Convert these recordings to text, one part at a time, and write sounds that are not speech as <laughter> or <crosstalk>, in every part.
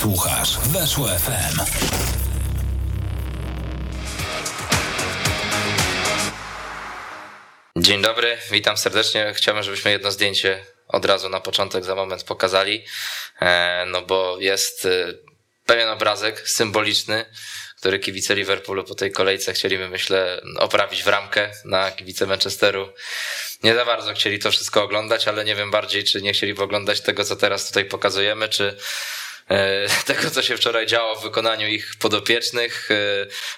Słuchasz Weszło FM. Dzień dobry, witam serdecznie. Chciałbym, żebyśmy jedno zdjęcie od razu na początek za moment pokazali, e, no bo jest e, pewien obrazek symboliczny, który kibice Liverpoolu po tej kolejce chcieliby, myślę, oprawić w ramkę na kibice Manchesteru. Nie za bardzo chcieli to wszystko oglądać, ale nie wiem bardziej, czy nie chcieliby oglądać tego, co teraz tutaj pokazujemy, czy <laughs> tego, co się wczoraj działo w wykonaniu ich podopiecznych.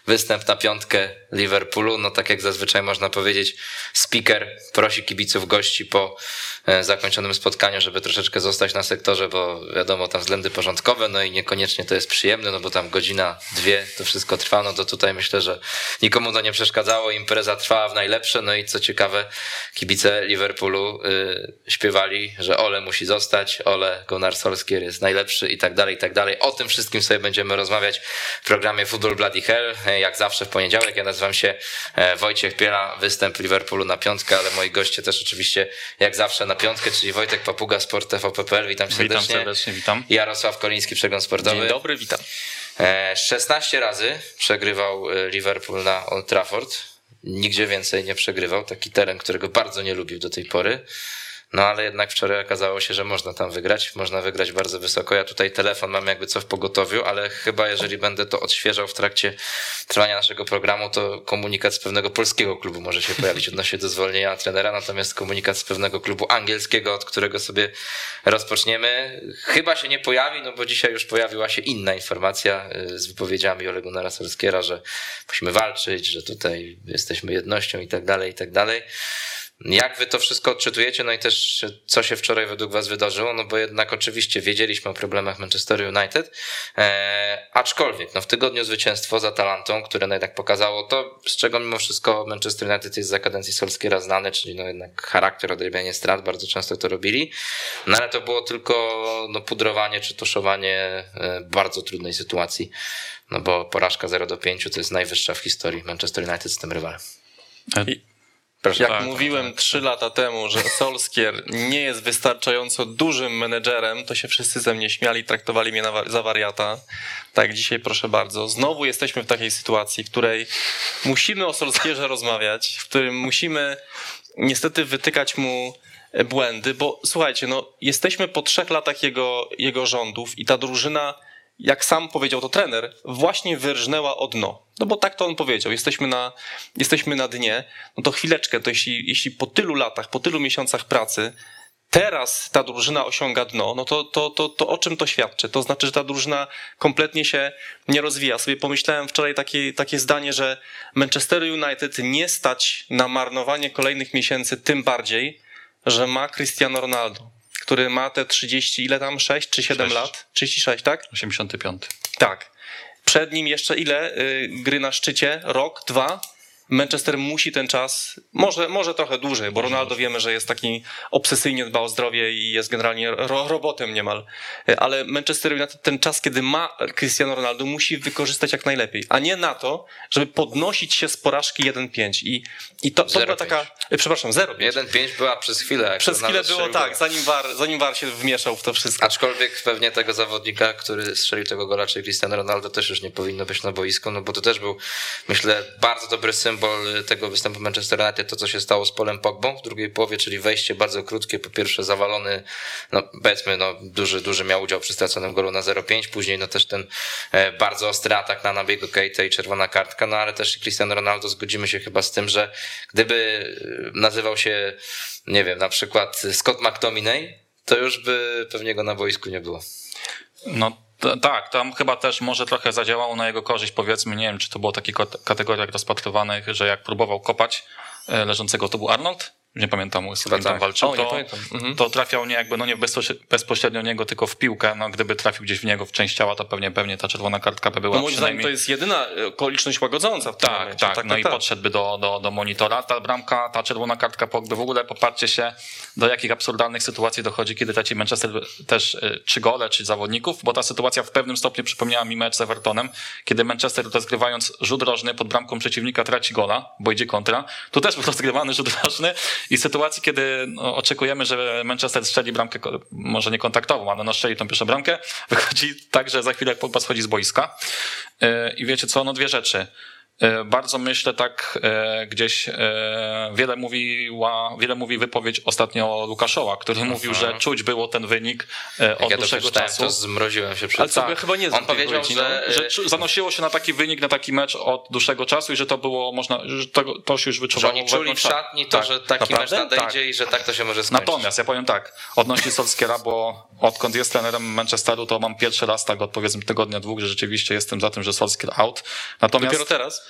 Występ na piątkę Liverpoolu, no tak jak zazwyczaj można powiedzieć, speaker prosi kibiców gości po E, zakończonym spotkaniu, żeby troszeczkę zostać na sektorze, bo wiadomo, tam względy porządkowe, no i niekoniecznie to jest przyjemne, no bo tam godzina, dwie to wszystko trwa, no to tutaj myślę, że nikomu to nie przeszkadzało, impreza trwała w najlepsze, no i co ciekawe, kibice Liverpoolu y, śpiewali, że Ole musi zostać, Ole Gunnar Solskjaer jest najlepszy i tak dalej, i tak dalej. O tym wszystkim sobie będziemy rozmawiać w programie Football Bloody Hell, e, jak zawsze w poniedziałek. Ja nazywam się e, Wojciech Piela, występ Liverpoolu na piątkę, ale moi goście też oczywiście jak zawsze na piątkę, czyli Wojtek Papuga, Sport TVP.pl. Witam serdecznie. Witam serdecznie, witam. Jarosław Koliński, Przegląd Sportowy. Dzień dobry, witam. 16 e, razy przegrywał Liverpool na Old Trafford. Nigdzie więcej nie przegrywał. Taki teren, którego bardzo nie lubił do tej pory. No ale jednak wczoraj okazało się, że można tam wygrać, można wygrać bardzo wysoko. Ja tutaj telefon mam jakby co w pogotowiu, ale chyba jeżeli będę to odświeżał w trakcie trwania naszego programu, to komunikat z pewnego polskiego klubu może się pojawić odnośnie do zwolnienia trenera, natomiast komunikat z pewnego klubu angielskiego, od którego sobie rozpoczniemy, chyba się nie pojawi, no bo dzisiaj już pojawiła się inna informacja y, z wypowiedziami Olegu Narasolskiera, że musimy walczyć, że tutaj jesteśmy jednością i tak dalej, i tak dalej. Jak wy to wszystko odczytujecie? No i też co się wczoraj według was wydarzyło? No bo jednak oczywiście wiedzieliśmy o problemach Manchester United, e, aczkolwiek no w tygodniu zwycięstwo za Talantą, które no jednak pokazało to, z czego mimo wszystko Manchester United jest za kadencji Solskiera znany, czyli no jednak charakter, odrabianie strat, bardzo często to robili, no ale to było tylko no pudrowanie czy tuszowanie e, bardzo trudnej sytuacji, no bo porażka 0 do 5 to jest najwyższa w historii Manchester United z tym rywalem. Proszę Jak tak, mówiłem trzy tak. lata temu, że Solskier nie jest wystarczająco dużym menedżerem, to się wszyscy ze mnie śmiali, traktowali mnie za wariata. Tak, dzisiaj proszę bardzo. Znowu jesteśmy w takiej sytuacji, w której musimy o Solskierze <laughs> rozmawiać, w którym musimy niestety wytykać mu błędy, bo słuchajcie, no jesteśmy po trzech latach jego, jego rządów i ta drużyna jak sam powiedział to trener, właśnie wyrżnęła o dno. No bo tak to on powiedział, jesteśmy na, jesteśmy na dnie. No to chwileczkę, to jeśli, jeśli po tylu latach, po tylu miesiącach pracy teraz ta drużyna osiąga dno, no to, to, to, to o czym to świadczy? To znaczy, że ta drużyna kompletnie się nie rozwija. Sobie pomyślałem wczoraj takie, takie zdanie, że Manchester United nie stać na marnowanie kolejnych miesięcy, tym bardziej, że ma Cristiano Ronaldo który ma te 30, ile tam, 6 czy 7 6. lat? 36, tak? 85. Tak. Przed nim jeszcze ile y, gry na szczycie? Rok, dwa? Manchester musi ten czas, może, może trochę dłużej, bo Ronaldo wiemy, że jest taki obsesyjnie dba o zdrowie i jest generalnie ro, robotem niemal. Ale Manchester United ten czas, kiedy ma Cristiano Ronaldo, musi wykorzystać jak najlepiej, a nie na to, żeby podnosić się z porażki 1-5. I, i to, to była taka, e, przepraszam, 0-5. 1-5 była przez chwilę. Przez chwilę było tak, zanim VAR, zanim VAR się wmieszał w to wszystko. Aczkolwiek pewnie tego zawodnika, który strzelił tego gola, czyli Cristiano Ronaldo też już nie powinno być na boisku, no bo to też był, myślę, bardzo dobry symbol symbol tego występu Manchester United, to co się stało z Polem Pogbą w drugiej połowie, czyli wejście bardzo krótkie, po pierwsze zawalony, no powiedzmy, no duży, duży miał udział przy straconym golu na 0,5, później no też ten e, bardzo ostry atak na nabiegu Keita i czerwona kartka, no ale też Cristiano Ronaldo zgodzimy się chyba z tym, że gdyby e, nazywał się, nie wiem, na przykład Scott McTominay, to już by pewnie go na boisku nie było. No tak, tam chyba też może trochę zadziałało na jego korzyść, powiedzmy, nie wiem, czy to było takich kategoriach rozpatrywanych, że jak próbował kopać e, leżącego, to był Arnold, nie pamiętam, kim tam walczył, o, to, mhm. to trafiał nie jakby, no nie bezpośrednio niego, tylko w piłkę, no gdyby trafił gdzieś w niego w część ciała, to pewnie, pewnie ta czerwona kartka by była no, moim zdaniem to jest jedyna e, okoliczność łagodząca w tym tak, momencie. Tak, tak, no tak, i tak. podszedłby do, do, do monitora. Ta bramka, ta czerwona kartka Pogby, w ogóle popatrzcie się, do jakich absurdalnych sytuacji dochodzi, kiedy traci Manchester też trzy gole, czy zawodników, bo ta sytuacja w pewnym stopniu przypomniała mi mecz z Evertonem, kiedy Manchester rozgrywając rzut rożny pod bramką przeciwnika traci gola, bo idzie kontra. Tu też był <laughs> rozgrywany rzut rożny I sytuacji, kiedy no, oczekujemy, że Manchester strzeli bramkę, może nie kontaktową, ale no strzeli tą pierwszą bramkę, <laughs> wychodzi tak, że za chwilę Pogba schodzi z boiska. E, I wiecie co, no dwie rzeczy. E, bardzo myślę tak e, gdzieś e, wiele mówiła, wiele mówi wypowiedź ostatnio Lukaszoła, który mówił, że czuć było ten wynik od ja dłuższego czasu. To zmroziłem się przed Ale co, chyba nie On powiedział, że, że zanosiło się na taki wynik, na taki mecz od dłuższego czasu i że to było można, że to, to się już wyczuwało. Że oni czuli w szatni to, tak. że taki Naprawdę? mecz nadejdzie tak. i że tak to się może skończyć. Natomiast ja powiem tak, odnośnie Solskiera, bo odkąd jest trenerem Manchesteru, to mam pierwszy raz tak od powiedzmy tygodnia, dwóch, że rzeczywiście jestem za tym, że Solskier out. Natomiast Dopiero teraz?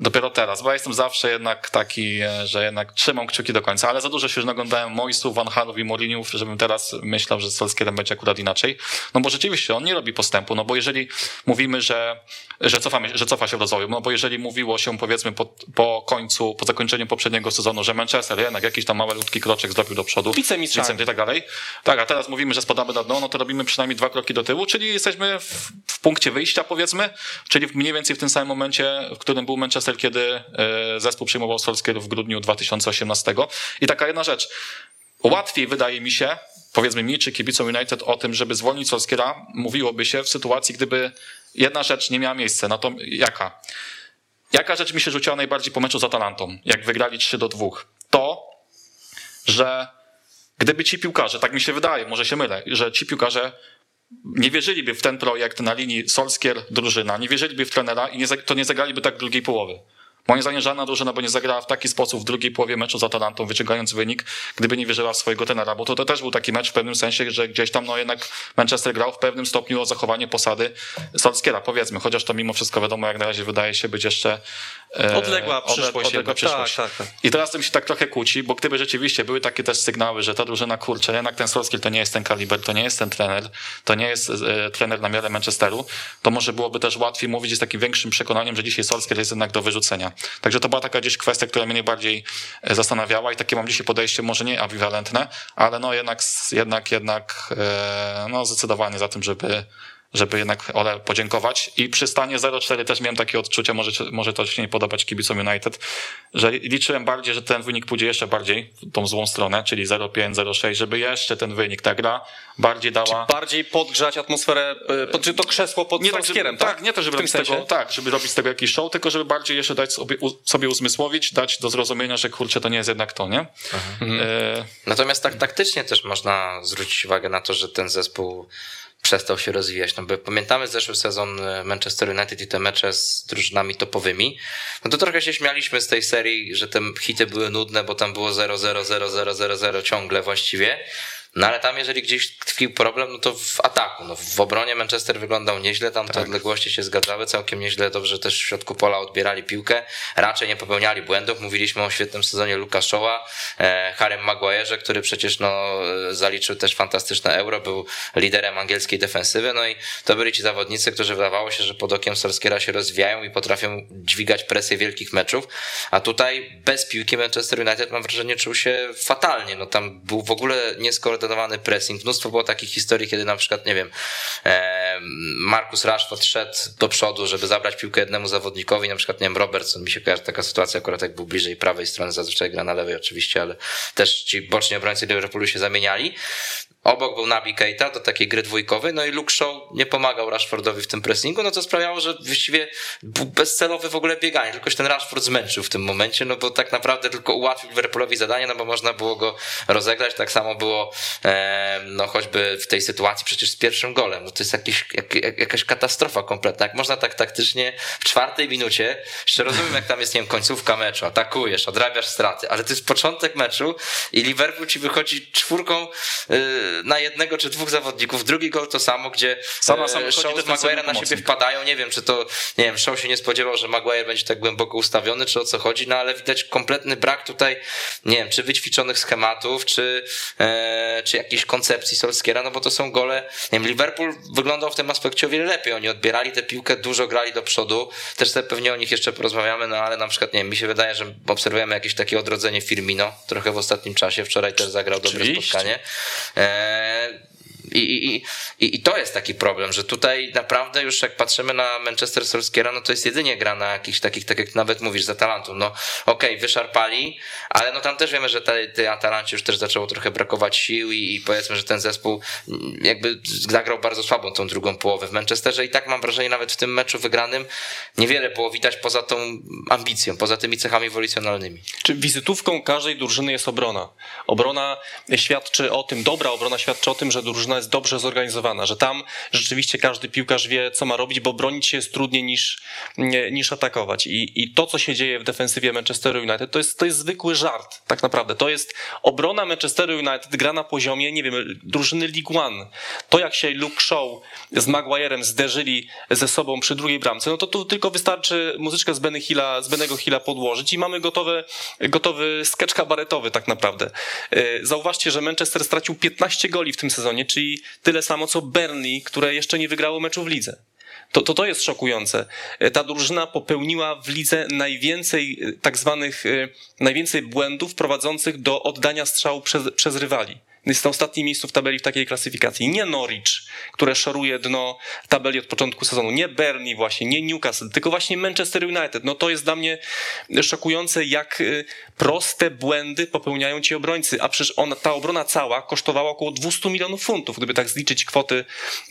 Dopiero teraz, bo ja jestem zawsze jednak taki, e, że jednak trzymam kciuki do końca, ale za dużo się już naglądałem Moisów, Van Halów i Moriniów, żebym teraz myślał, że z Solskierem będzie akurat inaczej. No bo rzeczywiście on nie robi postępu, no bo jeżeli mówimy, że, że, cofamy, że cofa się w rozwoju, no bo jeżeli mówiło się powiedzmy po, po końcu, po zakończeniu poprzedniego sezonu, że Manchester jednak jakiś tam malutki kroczek zrobił do przodu, wicemistrzem i tak dalej, tak, a teraz mówimy, że spadamy na dno, no to robimy przynajmniej dwa kroki do tyłu, czyli jesteśmy w, w punkcie wyjścia powiedzmy, czyli mniej więcej w tym samym momencie, w którym był Manchester Kiedy e, zespół przyjmował Solskjaer w grudniu 2018. I taka jedna rzecz. Łatwiej wydaje mi się, powiedzmy mi czy kibicom United o tym, żeby zwolnić Solskiera, mówiłoby się w sytuacji, gdyby jedna rzecz nie miała miejsca. No to jaka? Jaka rzecz mi się rzuciła najbardziej po meczu z Atalantą, jak wygrali 3 do 2? To, że gdyby ci piłkarze, tak mi się wydaje, może się mylę, że ci piłkarze nie wierzyliby w ten projekt na linii Solskier drużyna, nie wierzyliby w trenera i nie, to nie zagraliby tak drugiej połowy. Moim zdaniem żadna drużyna by nie zagrała w taki sposób w drugiej połowie meczu z Atalantą, wyciągając wynik, gdyby nie wierzyła w swojego tenera, bo to, to też był taki mecz w pewnym sensie, że gdzieś tam no jednak Manchester grał w pewnym stopniu o zachowanie posady Solskiera, powiedzmy, chociaż to mimo wszystko wiadomo, jak na razie wydaje się być jeszcze odległa przyszłość. Odległa przyszłość. Tak, tak, tak. I teraz to mi się tak trochę kłóci, bo gdyby rzeczywiście były takie też sygnały, że ta drużyna, kurczę, jednak ten Solskier to nie jest ten kaliber, to nie jest ten trener, to nie jest e, trener na miarę Manchesteru, to może byłoby też łatwiej mówić z takim większym przekonaniem, że dzisiaj Solskier jest jednak do wyrzucenia. Także to była taka gdzieś kwestia, która mnie najbardziej e, zastanawiała i takie mam dzisiaj podejście, może nie ambiwalentne, ale no jednak, jednak, jednak e, no zdecydowanie za tym, żeby żeby jednak Ole podziękować. I przy stanie 0-4 też miałem takie odczucie, może, może to się nie podobać kibicom United, że liczyłem bardziej, że ten wynik pójdzie jeszcze bardziej w tą złą stronę, czyli 0-5, 0-6, żeby jeszcze ten wynik, ta gra bardziej dała... Czy bardziej podgrzać atmosferę, e, czy to krzesło pod nie tak, żeby, tak? tak? nie to, żeby robić z tego, tak, żeby robić z tego jakiś show, tylko żeby bardziej jeszcze dać sobie, sobie uzmysłowić, dać do zrozumienia, że kurczę, to nie jest jednak to, nie? Mhm. E... Natomiast tak taktycznie też można zwrócić uwagę na to, że ten zespół przestał się rozwijać. No bo pamiętamy zeszły sezon e, Manchester United i te mecze z drużynami topowymi. No to trochę się śmialiśmy z tej serii, że te hity były nudne, bo tam było 0-0-0-0-0-0 ciągle właściwie. No ale tam, jeżeli gdzieś tkwił problem, no to w ataku. No, w obronie Manchester wyglądał nieźle, tam te tak. odległości się zgadzały całkiem nieźle, dobrze też w środku pola odbierali piłkę, raczej nie popełniali błędów. Mówiliśmy o świetnym sezonie Luka Shaw'a, e, Harem Maguire'ze, który przecież no, zaliczył też fantastyczne euro, był liderem angielskiej defensywy, no i to byli ci zawodnicy, którzy wydawało się, że pod okiem Solskiera się rozwijają i potrafią dźwigać presję wielkich meczów, a tutaj bez piłki Manchester United mam wrażenie czuł się fatalnie, no tam był w ogóle nieskoordynowany skoordynowany pressing. Mnóstwo było takich historii, kiedy na przykład, nie wiem, Markus Rashford szedł do przodu, żeby zabrać piłkę jednemu zawodnikowi, na przykład, nie wiem, Robertson, mi się kojarzy taka sytuacja, akurat jak był bliżej prawej strony, zazwyczaj gra na lewej oczywiście, ale też ci boczni obrońcy Liverpoolu się zamieniali. Obok był Nabi Keita do takiej gry dwójkowej, no i Luke Shaw nie pomagał Rashfordowi w tym pressingu, no co sprawiało, że właściwie był bezcelowy w ogóle bieganie, tylko się ten Rashford zmęczył w tym momencie, no bo tak naprawdę tylko ułatwił Liverpoolowi zadanie, no bo można było go rozegrać, tak samo było no choćby w tej sytuacji przecież z pierwszym golem, no to jest jakiś, jak, jakaś katastrofa kompletna, jak można tak taktycznie w czwartej minucie, jeszcze rozumiem jak tam jest, nie wiem, końcówka meczu, atakujesz, odrabiasz straty, ale to jest początek meczu i Liverpool ci wychodzi czwórką yy, na jednego czy dwóch zawodników, drugi gol to samo, gdzie Sama sam Shaw z Maguire'a na siebie wpadają, nie wiem, czy to, nie wiem, Shaw się nie spodziewał, że Maguire będzie tak głęboko ustawiony, czy o co chodzi, no ale widać kompletny brak tutaj, nie wiem, czy wyćwiczonych schematów, czy, e, czy jakiejś koncepcji Solskiera, no bo to są gole, nie wiem, Liverpool wyglądał w tym aspekcie o wiele lepiej, oni odbierali tę piłkę, dużo grali do przodu, też sobie pewnie o nich jeszcze porozmawiamy, no ale na przykład, nie wiem, mi się wydaje, że obserwujemy jakieś takie odrodzenie Firmino, trochę w ostatnim czasie, wczoraj też zagrał dobre Oczywiście. spotkanie. E, And. I, i, i, I to jest taki problem, że tutaj naprawdę już jak patrzymy na Manchester Solskiera, no to jest jedynie gra na jakichś takich, tak jak nawet mówisz, za talentu. No okej, okay, wyszarpali, ale no tam też wiemy, że tej, tej Atalancie już też zaczęło trochę brakować sił i, i powiedzmy, że ten zespół jakby zagrał bardzo słabą tą drugą połowę w Manchesterze i tak mam wrażenie nawet w tym meczu wygranym niewiele było widać poza tą ambicją, poza tymi cechami wolicjonalnymi. Czy wizytówką każdej drużyny jest obrona? Obrona świadczy o tym, dobra obrona świadczy o tym, że drużyna jest dobrze zorganizowana, że tam rzeczywiście każdy piłkarz wie, co ma robić, bo bronić się jest trudniej niż, niż atakować. I, I to, co się dzieje w defensywie Manchesteru United, to jest, to jest zwykły żart, tak naprawdę. To jest obrona Manchesteru United gra na poziomie, nie wiem, drużyny League One. To, jak się Luke Shaw z Maguirem zderzyli ze sobą przy drugiej bramce, no to tu tylko wystarczy muzyczkę z Benny Hilla, z Benego Hilla podłożyć i mamy gotowe, gotowy sketch kabaretowy tak naprawdę. E, zauważcie, że Manchester stracił 15 goli w tym sezonie, czyli tyle samo co Burnley, które jeszcze nie wygrało meczu w lidze. To, to, to jest szokujące. E, ta drużyna popełniła w lidze najwięcej e, tak zwanych, najwięcej błędów prowadzących do oddania strzału przez, przez rywali jest na ostatnim miejscu w tabeli w takiej klasyfikacji. Nie Norwich, które szoruje dno tabeli od początku sezonu, nie Burnley właśnie, nie Newcastle, tylko właśnie Manchester United. No to jest dla mnie szokujące, jak y, proste błędy popełniają ci obrońcy, a przecież ona, ta obrona cała kosztowała około 200 milionów funtów, gdyby tak zliczyć kwoty,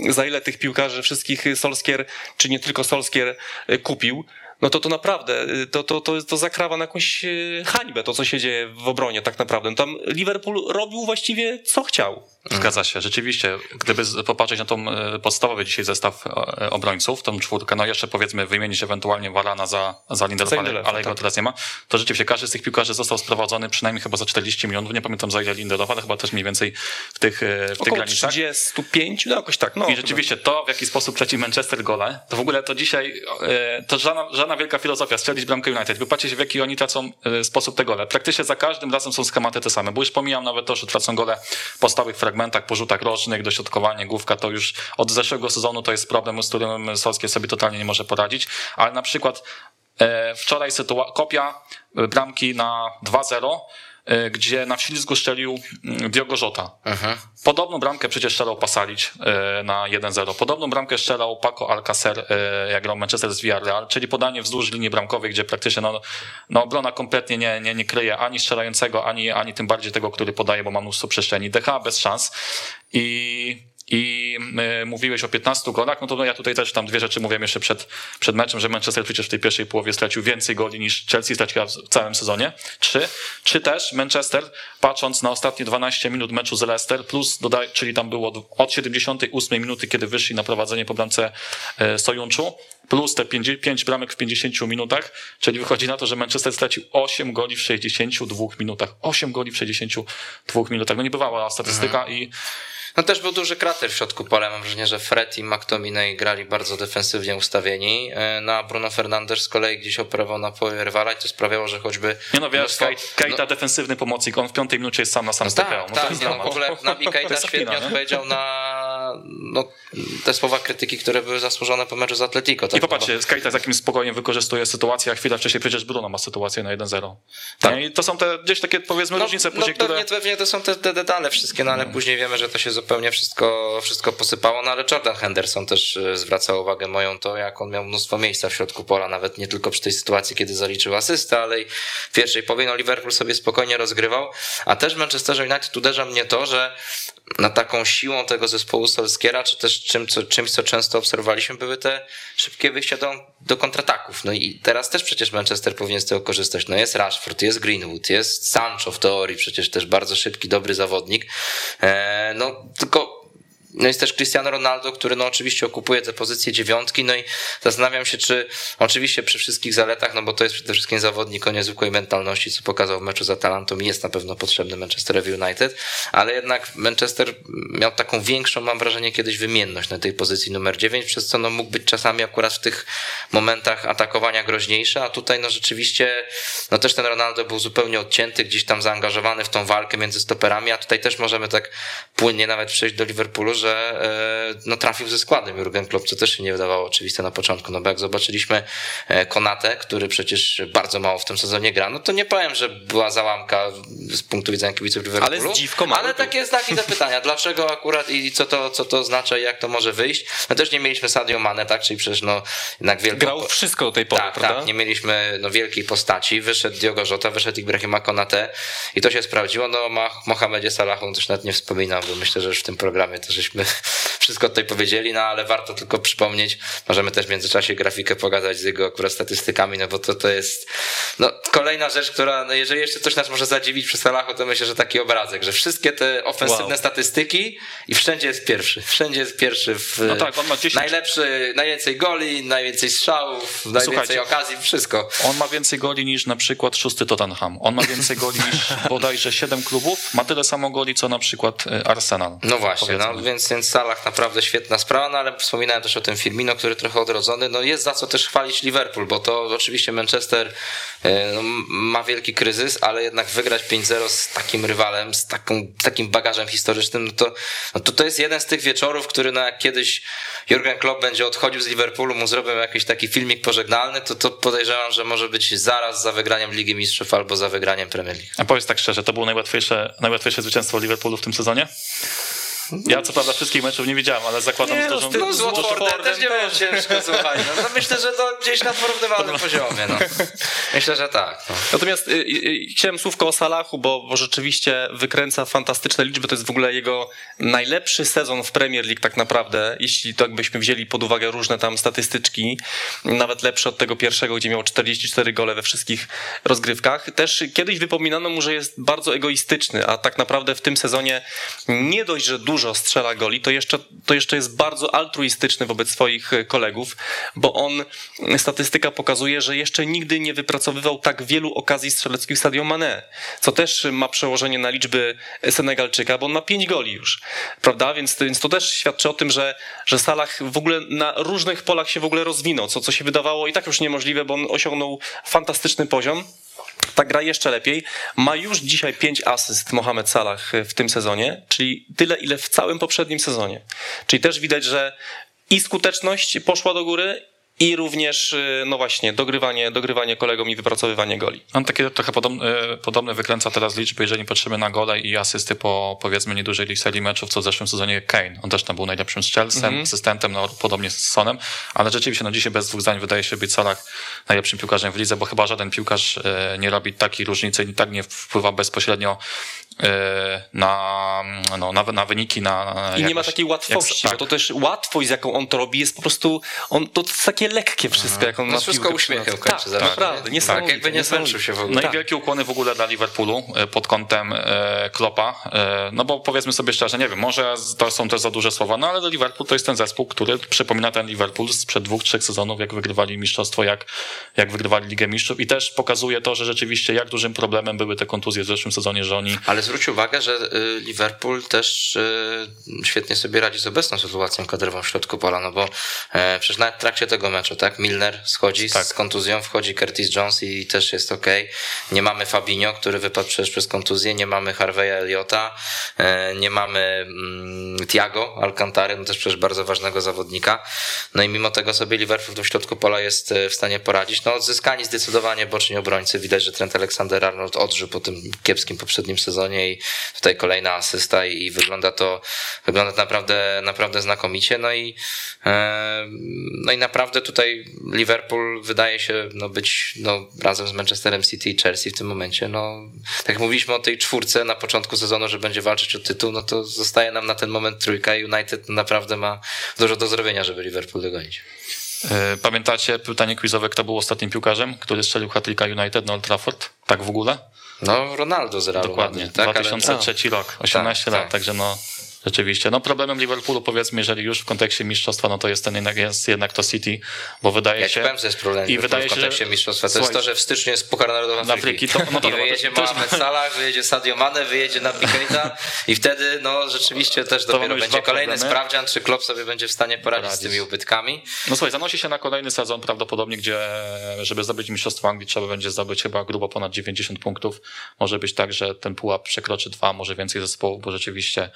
za ile tych piłkarzy wszystkich Solskier, czy nie tylko Solskier y, kupił no to to naprawdę, y, to, to, to, to zakrawa na jakąś y, hańbę, to co się dzieje w obronie tak naprawdę. Tam Liverpool robił właściwie co chciał. Zgadza się, rzeczywiście. Gdyby popatrzeć na tą y, podstawowy dzisiaj zestaw obrońców, tą czwórkę, no jeszcze powiedzmy wymienić ewentualnie Warana za, za Lindelof, ale, ale jego tak. teraz nie ma, to rzeczywiście każdy z tych piłkarzy został sprowadzony przynajmniej chyba za 40 milionów, nie pamiętam za ile Lindelof, ale chyba też mniej więcej w tych, w tych granicach. 35, no jakoś tak. No, I rzeczywiście to, w jaki sposób trzeci Manchester gole, to w ogóle to dzisiaj, to żadna, żadna wielka filozofia, strzelić bramkę United. Wypatrzcie w jaki oni tracą e, sposób te gole. Praktycznie za każdym razem są schematy te same, bo już pomijam nawet to, że tracą gole po stałych fragmentach, po rzutach rocznych, dośrodkowanie, główka, to już od zeszłego sezonu to jest problem, z którym Solskjaer sobie totalnie nie może poradzić, ale na przykład e, wczoraj sytuacja, kopia e, bramki na 2-0, E, gdzie na wślizgu strzelił mm, Diogo Jota. Mhm. Podobną bramkę przecież strzelał Pasalic e, na 1-0. Podobną bramkę strzelał Paco Alcacer, e, jak grał Manchester z Villarreal, czyli podanie wzdłuż linii bramkowej, gdzie praktycznie no, no obrona kompletnie nie, nie, nie kryje ani strzelającego, ani, ani tym bardziej tego, który podaje, bo ma mnóstwo przestrzeni. DH bez szans. I i y, mówiłeś o 15 golach, no to ja tutaj też tam dwie rzeczy mówiłem jeszcze przed, przed meczem, że Manchester przecież w tej pierwszej połowie stracił więcej goli niż Chelsea straciła w całym sezonie. Trzy. Czy też Manchester, patrząc na ostatnie 12 minut meczu z Leicester, plus dodaj, czyli tam było od 78 minuty, kiedy wyszli na prowadzenie po bramce e, Sojunczu, plus te 5, 5 bramek w 50 minutach, czyli wychodzi na to, że Manchester stracił 8 goli w 62 minutach. 8 goli w 62 minutach. No nie bywała statystyka mhm. i no też był duży krater w środku pola. Mam wrażenie, że Fred i McTominay grali bardzo defensywnie ustawieni. E, na Bruno Fernandes z kolei gdzieś operował na połowie rywala i to sprawiało, że choćby... Nie no wiesz, Keita no, defensywny pomocnik, on w piątej minucie jest sam na sam no tak, no tak, no, w ogóle Nabi Keita świetnie odpowiedział na no, te słowa krytyki, które były zasłużone po meczu z Atletico. Tak? I popatrzcie, Keita z jakim spokojem wykorzystuje sytuację, a chwilę wcześniej przecież Bruno ma sytuację na 1-0. Tak. I to są te gdzieś takie powiedzmy no, różnice później, no, pewnie, które... pewnie to są te, te detale wszystkie, no ale hmm. później wiemy, że to się zupełnie wszystko, wszystko posypało, no ale Jordan Henderson też e, zwracał uwagę moją to, jak on miał mnóstwo miejsca w środku pola, nawet nie tylko przy tej sytuacji, kiedy zaliczył asystę, ale i w pierwszej połowie no Liverpool sobie spokojnie rozgrywał, a też w Manchesterze United uderza mnie to, że na taką siłą tego zespołu Solskiera, czy też czym, co, czymś, co często obserwowaliśmy, były te szybkie wyjścia do, do kontrataków. No i teraz też przecież Manchester powinien z tego korzystać. No jest Rashford, jest Greenwood, jest Sancho w teorii, przecież też bardzo szybki, dobry zawodnik. E, no tylko no jest też Cristiano Ronaldo, który no oczywiście okupuje tę pozycję dziewiątki, no i zastanawiam się, czy oczywiście przy wszystkich zaletach, no bo to jest przede wszystkim zawodnik o niezwykłej mentalności, co pokazał w meczu z Atalantą i jest na pewno potrzebny Manchesterowi United, ale jednak Manchester miał taką większą, mam wrażenie, kiedyś wymienność na tej pozycji numer 9, przez co no mógł być czasami akurat w tych momentach atakowania groźniejszy, a tutaj no rzeczywiście, no też ten Ronaldo był zupełnie odcięty, gdzieś tam zaangażowany w tą walkę między stoperami, a tutaj też możemy tak płynnie nawet przejść do Liverpoolu, że no, trafił ze składem. Jurgen Klopp, co też się nie wydawało oczywiste na początku, no bo jak zobaczyliśmy Konatę, który przecież bardzo mało w tym sezonie gra, no to nie powiem, że była załamka z punktu widzenia kibiców Liverpoolu. Ale z dziwką Ale takie znaki zapytania, dlaczego akurat i co to, co to oznacza i jak to może wyjść. No też nie mieliśmy Sadio Mane, tak, czyli przecież no jednak wielką... Grał wszystko do tej pory, tak, prawda? Tak, nie mieliśmy no, wielkiej postaci, wyszedł Diogo Jota, wyszedł Ibrahima Konate i to się sprawdziło, no Mohamedzie Salachu też nawet nie wspominam, bo myślę, że już w tym programie żeśmy <laughs> wszystko tutaj powiedzieli, no ale warto tylko przypomnieć, możemy też w międzyczasie grafikę pogadać z jego akurat statystykami, no bo to, to jest no, kolejna rzecz, która, no, jeżeli jeszcze coś nas może zadziwić przy Salachu, to myślę, że taki obrazek, że wszystkie te ofensywne wow. statystyki i wszędzie jest pierwszy, <laughs> wszędzie jest pierwszy w no tak, on ma 10... najlepszy, najwięcej goli, najwięcej strzałów, najwięcej Słuchajcie, okazji, wszystko. On ma więcej goli niż na przykład szósty Tottenham, on ma więcej goli niż <laughs> bodajże siedem klubów, ma tyle samo goli, co na przykład y, Arsenal. No właśnie, no, więc, więc Salah naprawdę świetna sprawa, no ale wspominałem też o tym Firmino, który trochę odrodzony, no jest za co też chwalić Liverpool, bo to oczywiście Manchester y, no, ma wielki kryzys, ale jednak wygrać 5-0 z takim rywalem, z taką, takim bagażem historycznym, no to, no to to jest jeden z tych wieczorów, który na jak kiedyś Jurgen Klopp będzie odchodził z Liverpoolu, mu zrobią jakiś taki filmik pożegnalny, to, to podejrzewam, że może być zaraz za wygraniem Ligi Mistrzów albo za wygraniem Premier League. A powiedz tak szczerze, to było najłatwiejsze, najłatwiejsze zwycięstwo Liverpoolu w tym sezonie? Ja co prawda wszystkich meczów nie widziałem, ale zakładam, nie, że no, z Watfordem też nie było ciężko, słuchaj. No, no, myślę, że to gdzieś na porównywalnym poziomie. No. Myślę, że tak. No. Natomiast y, y, y, chciałem słówko o Salachu, bo, bo rzeczywiście wykręca fantastyczne liczby. To jest w ogóle jego najlepszy sezon w Premier League tak naprawdę, jeśli to jakbyśmy wzięli pod uwagę różne tam statystyczki, nawet lepsze od tego pierwszego, gdzie miał 44 gole we wszystkich rozgrywkach. Też kiedyś wypominano mu, że jest bardzo egoistyczny, a tak naprawdę w tym sezonie nie dość, że dużo dużo strzela goli, to jeszcze, to jeszcze jest bardzo altruistyczny wobec swoich e, kolegów, bo on, statystyka pokazuje, że jeszcze nigdy nie wypracowywał tak wielu okazji strzeleckich Sadio Mane, co też ma przełożenie na liczby Senegalczyka, bo on ma pięć goli już, prawda? Więc, więc to też świadczy o tym, że, że Salah w ogóle na różnych polach się w ogóle rozwinął, co, co się wydawało i tak już niemożliwe, bo on osiągnął fantastyczny poziom ta gra jeszcze lepiej. Ma już dzisiaj 5 asyst Mohamed Salah w tym sezonie, czyli tyle, ile w całym poprzednim sezonie. Czyli też widać, że i skuteczność poszła do góry, i również, y, no właśnie, dogrywanie, dogrywanie kolegom i wypracowywanie goli. On takie trochę podobne, podobne wykręca teraz liczby, jeżeli patrzymy na gole i asysty po powiedzmy niedużej serii meczów, co w zeszłym sezonie Kane. On też tam był najlepszym strzelcem, mm -hmm. asystentem, no, podobnie z Sonem, ale rzeczywiście no dzisiaj bez dwóch zdań wydaje się być Salah najlepszym piłkarzem w lidze, bo chyba żaden piłkarz y, nie robi takiej różnicy i tak nie wpływa bezpośrednio na, no, na, na wyniki. Na, I nie ma takiej łatwości, jak, tak. bo to też łatwość, z jaką on to robi, jest po prostu, on, to jest takie lekkie wszystko, jak on ma wszystko uśmiechem kończy. Tak, naprawdę, nie? Tak, jakby nie zmęczył się w ogóle. No tak. i wielkie ukłony w ogóle dla Liverpoolu e, pod kątem e, Klopa, no bo powiedzmy sobie szczerze, nie wiem, może to są też za duże słowa, no ale Liverpool to jest ten zespół, który przypomina ten Liverpool sprzed dwóch, trzech sezonów, jak wygrywali mistrzostwo, jak, jak wygrywali Ligę Mistrzów i też pokazuje to, że rzeczywiście jak dużym problemem były te kontuzje w zeszłym sezonie, że oni... Ale zwróć uwagę, że y, Liverpool też y, świetnie sobie radzi z obecną sytuacją kadrową w środku pola, no bo e, przecież nawet w trakcie tego meczu, tak, Milner schodzi tak. z kontuzją, wchodzi Curtis Jones i też jest ok. Nie mamy Fabinho, który wypadł przecież przez kontuzję, nie mamy Harveya Eliota, e, nie mamy mm, Tiago Alcantary, no też przecież bardzo ważnego zawodnika. No i mimo tego sobie Liverpool w środku pola jest e, w stanie poradzić. No odzyskani zdecydowanie boczni obrońcy. Widać, że Trent Alexander-Arnold odżył po tym kiepskim poprzednim sezonie i tutaj kolejna asysta i wygląda to, wygląda to naprawdę, naprawdę znakomicie. No i, e, no i naprawdę tutaj Liverpool wydaje się no być no, razem z Manchesterem City i Chelsea w tym momencie. No, tak jak mówiliśmy o tej czwórce na początku sezonu, że będzie walczyć o tytuł, no to zostaje nam na ten moment trójka i United naprawdę ma dużo do zrobienia, żeby Liverpool dogonić. E, pamiętacie pytanie quizowe, kto był ostatnim piłkarzem, który strzelił hat United na Old Trafford? Tak w ogóle? No, Ronaldo z Realu Dokładnie, tak, 2003 ale... rok, 18 tak, lat, tak. także no Rzeczywiście. No problemem Liverpoolu powiedzmy, jeżeli już w kontekście mistrzostwa, no to jest ten jednak, jest jednak to City, bo wydaje się... Ja że jest problem i wydaje w kontekście się, mistrzostwa. To Słuchaj, jest to, że w styczniu jest Puchar Narodowy Afryki. Afryki to, no to, I wyjedzie to, Mohamed Salah, wyjedzie Sadio Mane, wyjedzie na Keita <laughs> i wtedy no rzeczywiście też dopiero będzie kolejny problemy. sprawdzian, czy Klopp sobie będzie w stanie poradzić, poradzić, z tymi ubytkami. No słuchaj, zanosi się na kolejny sezon prawdopodobnie, gdzie żeby zdobyć mistrzostwo Anglii trzeba będzie zdobyć chyba grubo ponad 90 punktów. Może być tak, że ten pułap przekroczy dwa, może więcej zespołów, bo rzeczywiście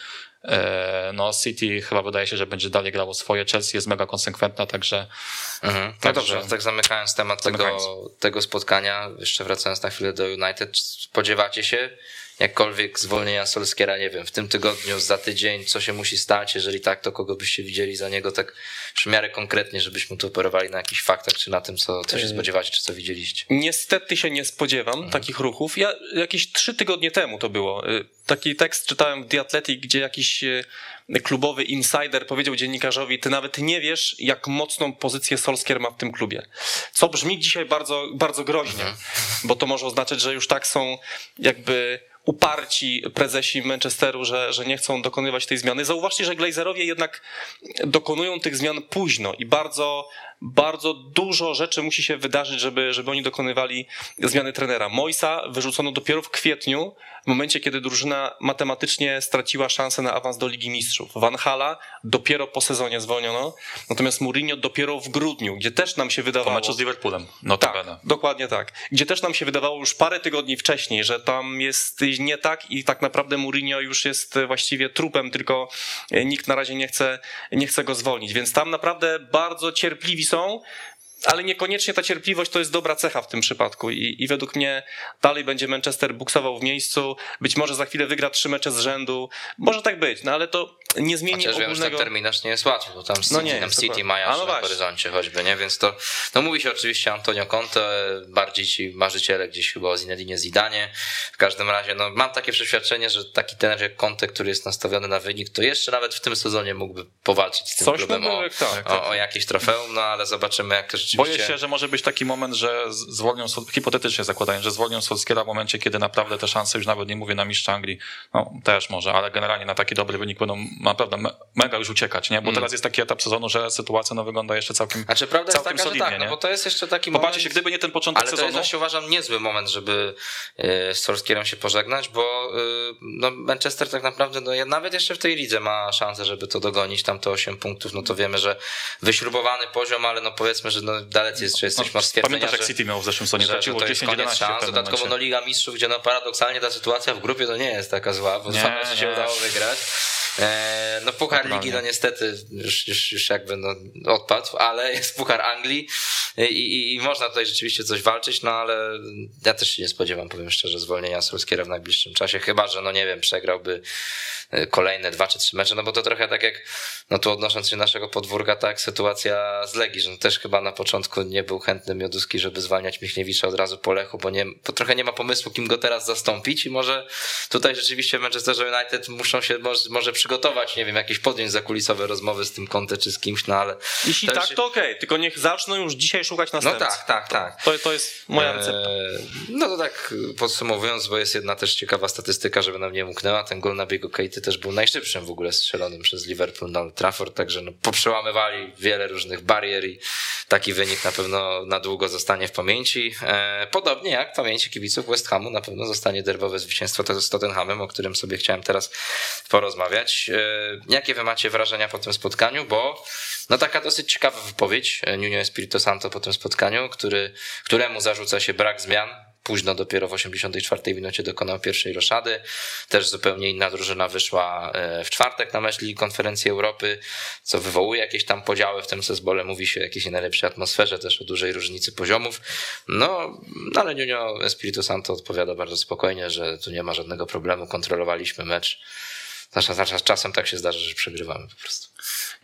no City chyba wydaje się, że będzie dalej grało swoje, Chelsea jest mega konsekwentna, także... Mhm. No także... dobrze, tak zamykając temat tego, tego spotkania, jeszcze wracając na chwilę do United, spodziewacie się jakkolwiek zwolnienia Solskiera, nie wiem, w tym tygodniu, za tydzień, co się musi stać, jeżeli tak, to kogo byście widzieli za niego tak w miarę konkretnie, żebyśmy tu operowali na jakichś faktach, czy na tym, co, co się yy. spodziewacie, czy co widzieliście? Niestety się nie spodziewam mhm. takich ruchów. Ja jakieś trzy tygodnie temu to było. Y, taki tekst czytałem w The Athletic, gdzie jakiś y, klubowy insider powiedział dziennikarzowi, ty nawet nie wiesz, jak mocną pozycję Solskier ma w tym klubie. Co brzmi dzisiaj bardzo, bardzo groźnie, mhm. bo to może oznaczać, że już tak są jakby uparci prezesi Manchesteru, że, że nie chcą dokonywać tej zmiany. Zauważcie, że Glazerowie jednak dokonują tych zmian późno i bardzo bardzo dużo rzeczy musi się wydarzyć, żeby, żeby oni dokonywali zmiany trenera. Moisa wyrzucono dopiero w kwietniu, w momencie, kiedy drużyna matematycznie straciła szansę na awans do Ligi Mistrzów. Van Hala dopiero po sezonie zwolniono, natomiast Mourinho dopiero w grudniu, gdzie też nam się wydawało... Po meczu z Liverpoolem, no tak, dokładnie tak. Gdzie też nam się wydawało już parę tygodni wcześniej, że tam jest nie tak i tak naprawdę Mourinho już jest właściwie trupem, tylko nikt na razie nie chce, nie chce go zwolnić, więc tam naprawdę bardzo cierpliwi są, ale niekoniecznie ta cierpliwość to jest dobra cecha w tym przypadku I, i według mnie dalej będzie Manchester buksował w miejscu, być może za chwilę wygra trzy mecze z rzędu, może tak być, no ale to nie zmieni Chociaż ogólnego... wiem, że ten terminarz nie jest łatwy, bo tam City, no nie, tam City mają no na horyzoncie choćby, nie? Więc to, no mówi się oczywiście Antonio Conte, bardziej ci marzyciele gdzieś chyba o Zinedinie Zidanie. W każdym razie, no mam takie przeświadczenie, że taki tener jak Conte, który jest nastawiony na wynik, to jeszcze nawet w tym sezonie mógłby powalczyć z tym Coś klubem o, tak, o, o jakieś trofeum, no ale zobaczymy jak to rzeczywiście... Boję się, że może być taki moment, że zwolnią, hipotetycznie zakładają, że zwolnią Solskiera w momencie, kiedy naprawdę te szanse, już nawet nie mówię na mistrza Anglii, no też może, ale generalnie na taki dobry wynik będą naprawdę mega już uciekać, nie? Bo mm. teraz jest taki etap sezonu, że sytuacja no, wygląda jeszcze całkiem Znaczy prawda całkiem jest taka, solidnie, że tak, no bo to jest jeszcze taki moment... Popatrzcie się, gdyby nie ten początek ale sezonu... Ale to jest uważam niezły moment, żeby e, z Solskierem się pożegnać, bo e, no, Manchester tak naprawdę no, nawet jeszcze w tej lidze ma szansę, żeby to dogonić, tam te 8 punktów, no to wiemy, że wyśrubowany poziom, ale no powiedzmy, że no, dalec jest, że jesteśmy no, stwierdzenia, Pamiętasz jak City miał w zeszłym sezonie, traciło 10-11 szans, dodatkowo no Liga Mistrzów, gdzie no paradoksalnie ta sytuacja w grupie to nie jest taka zła, bo nie, się udało wygrać. E, no Puchar Ligi no niestety już, już, już jakby no odpadł, ale <laughs> jest Puchar Anglii i, i, i, można tutaj rzeczywiście coś walczyć, no ale ja też się nie spodziewam, powiem szczerze, zwolnienia Solskiera w najbliższym czasie, chyba, że no nie wiem, przegrałby kolejne dwa czy trzy mecze, no bo to trochę tak jak, no tu odnosząc się do naszego podwórka, tak, sytuacja z Legii, że no też chyba na początku nie był chętny Mioduski, żeby zwalniać Michniewicza od razu po Lechu, bo, nie, bo trochę nie ma pomysłu, kim go teraz zastąpić i może tutaj rzeczywiście w Manchesterze United muszą się może, może przygotować, nie wiem, jakieś podjąć zakulisowe rozmowy z tym Conte czy z kimś, no ale... Jeśli tak, to okej, okay. tylko niech zaczną już dzisiaj szukać no następcy. No tak, tak, tak. To, to jest moja eee, recepta. no to tak podsumowując, bo jest jedna też ciekawa statystyka, żeby nam nie umknęła, ten gol na biegu Keity też był najszybszym w ogóle strzelonym przez Liverpool na Trafford, także no, poprzełamywali wiele różnych barier i taki wynik na pewno na długo zostanie w pamięci. Eee, podobnie jak w pamięci kibiców West Hamu na pewno zostanie derbowe zwycięstwo z Tottenhamem, o którym sobie chciałem teraz porozmawiać. Eee, jakie wy macie wrażenia po tym spotkaniu, bo no taka dosyć ciekawa wypowiedź Nuno Espirito Santo po tym spotkaniu, który, któremu zarzuca się brak zmian. Późno dopiero w 84 minucie dokonał pierwszej roszady. Też zupełnie inna drużyna wyszła e, w czwartek na myśli konferencji Europy, co wywołuje jakieś tam podziały w tym zespole. Mówi się o jakiejś najlepszej atmosferze, też o dużej różnicy poziomów. No, no ale Nuno Espirito Santo odpowiada bardzo spokojnie, że tu nie ma żadnego problemu, kontrolowaliśmy mecz Czasem tak się zdarza, że przegrywamy po prostu.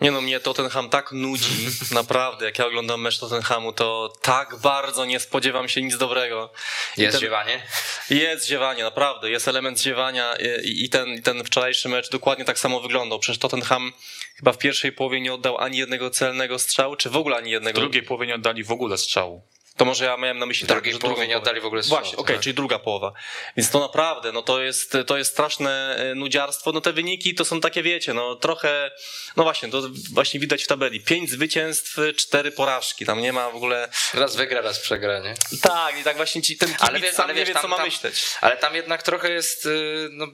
Nie no, mnie Tottenham tak nudzi, <laughs> naprawdę. Jak ja oglądam mecz Tottenhamu, to tak bardzo nie spodziewam się nic dobrego. Jest ten, ziewanie? Jest ziewanie, naprawdę. Jest element ziewania i, i, ten, i ten wczorajszy mecz dokładnie tak samo wyglądał. Przecież Tottenham chyba w pierwszej połowie nie oddał ani jednego celnego strzału, czy w ogóle ani jednego. W drugiej połowie nie oddali w ogóle strzału. To może ja miałem na myśli tak, że nie oddali w ogóle strzału. Właśnie, okej, okay, tak. czyli druga połowa. Więc to naprawdę, no to jest, to jest straszne e, nudziarstwo. No te wyniki to są takie, wiecie, no trochę, no właśnie, to właśnie widać w tabeli. Pięć zwycięstw, cztery porażki. Tam nie ma w ogóle... Raz wygra, raz przegra, nie? Tak, i tak właśnie ci, ten ale wiesz, sam ale wiesz, nie wie, co ma tam, myśleć. Ale tam jednak trochę jest y, no,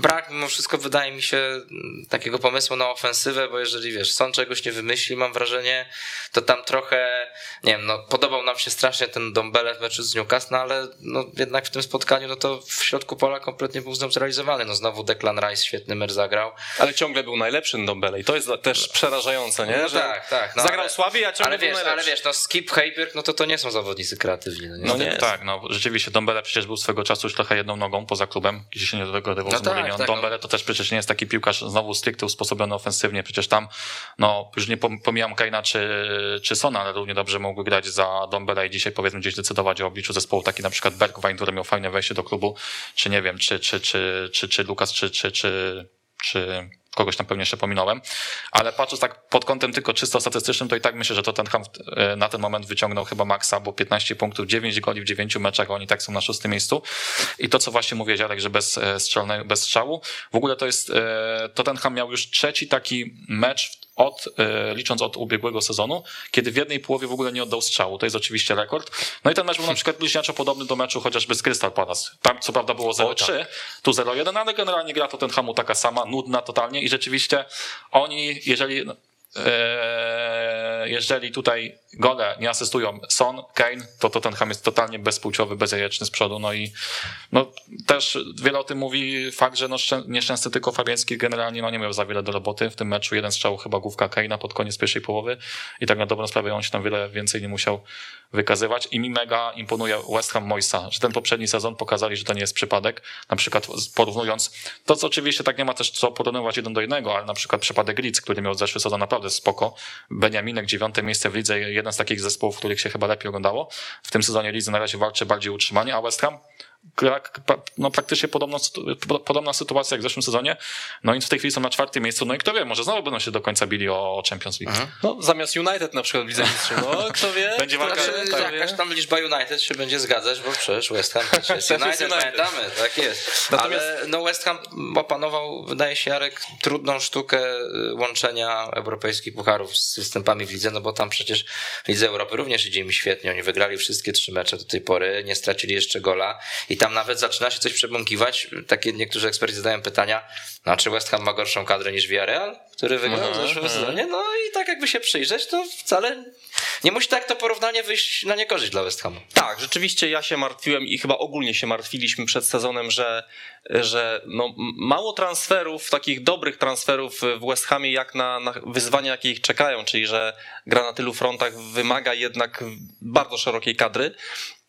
brak, mimo wszystko wydaje mi się, takiego pomysłu na ofensywę, bo jeżeli, wiesz, Son czegoś nie wymyśli, mam wrażenie, to tam trochę, nie wiem, no podobał nam się strasznie strasznie ten Dombele w meczu z Newcastle, no ale no, jednak w tym spotkaniu no to w środku pola kompletnie był zneutralizowany. No znowu Declan Rice świetny mecz zagrał. Ale ciągle był najlepszym Dombele i to jest też przerażające, nie? No że tak, tak. No, zagrał ale, słabiej, a ciągle ale wiesz, był najlepszy. Ale wiesz, no Skip Hayberg, no to to nie są zawodnicy kreatywni. No, no nie, tak, no rzeczywiście Dombele przecież był swego czasu już trochę jedną nogą poza klubem, gdzie się nie dogrywał no z tak, tak, Dombele no. to też przecież nie jest taki piłkarz znowu stricte usposobiony ofensywnie, przecież tam, no już nie pomijam Kaina czy, czy Sona, ale równie dobrze mógłby grać za Dombele i dzisiaj powiedzmy gdzieś decydować o obliczu zespołu, taki na przykład Bergwijn, który miał fajne wejście do klubu, czy nie wiem, czy, czy, czy, czy, czy Lukas, czy, czy, czy, czy kogoś tam pewnie jeszcze pominąłem, ale patrząc tak pod kątem tylko czysto statystycznym, to i tak myślę, że Tottenham e, na ten moment wyciągnął chyba maksa, bo 15 punktów, 9 goli w 9 meczach, oni tak są na szóstym miejscu. I to, co właśnie mówię, Dziadek, że bez, e, bez strzału, w ogóle to jest, e, Tottenham miał już trzeci taki mecz od, e, licząc od ubiegłego sezonu, kiedy w jednej połowie w ogóle nie oddał strzału. To jest oczywiście rekord. No i ten mecz był na <laughs> przykład bliźniaczo podobny do meczu chociażby z Crystal Palace. Tam co prawda było 0-3, tak. tu 0-1, ale generalnie gra to ten hamu taka sama, nudna totalnie i rzeczywiście oni, jeżeli jeżeli tutaj gole nie asystują Son, Kane, to Tottenham jest totalnie bezpłciowy, bezjajeczny z przodu. No i no, też wiele o tym mówi fakt, że no, nieszczęsny tylko Fabiański generalnie no, nie miał za wiele do roboty w tym meczu. Jeden strzał chyba główka Kane'a pod koniec pierwszej połowy i tak na dobrą sprawę on się tam wiele więcej nie musiał wykazywać i mi mega imponuje West Ham Moisa, że ten poprzedni sezon pokazali, że to nie jest przypadek, na przykład porównując, to co oczywiście tak nie ma też co porównywać jeden do jednego, ale na przykład przypadek Leeds, który miał zeszły sezon naprawdę spoko, Beniaminek dziewiąte miejsce w lidze, jeden z takich zespołów, których się chyba lepiej oglądało, w tym sezonie Lidzy na razie walczy bardziej utrzymanie, a West Ham no praktycznie podobna, podobna sytuacja jak w zeszłym sezonie. No i w tej chwili są na czwartym miejscu. No i kto wie, może znowu będą się do końca bili o Champions League. No zamiast United na przykład w Lidze Mistrzów. No kto wie. <laughs> Będzie walka. Znaczy, tak, jakaś tam liczba United się będzie zgadzać, bo przecież West Ham też jest <laughs> United, United. pamiętamy, tak jest. Natomiast... Ale no West Ham opanował, wydaje się Jarek, trudną sztukę y, łączenia europejskich pucharów z występami w lidze, no bo tam przecież w Lidze Europy również idzie im świetnie. Oni wygrali wszystkie trzy mecze do tej pory, nie stracili jeszcze gola i tam nawet zaczyna się coś przebąkiwać. Takie niektórzy eksperci zadają pytania, no, czy West Ham ma gorszą kadrę niż Villarreal, który wygrał w mhm, zeszłym mhm. sezonie? No i tak jakby się przyjrzeć, to wcale nie musi tak to porównanie wyjść na niekorzyść dla West Hamu. Tak, rzeczywiście ja się martwiłem i chyba ogólnie się martwiliśmy przed sezonem, że, że no, mało transferów, takich dobrych transferów w West Hamie jak na, na wyzwania, jakie ich czekają, czyli że gra na tylu frontach wymaga jednak bardzo szerokiej kadry.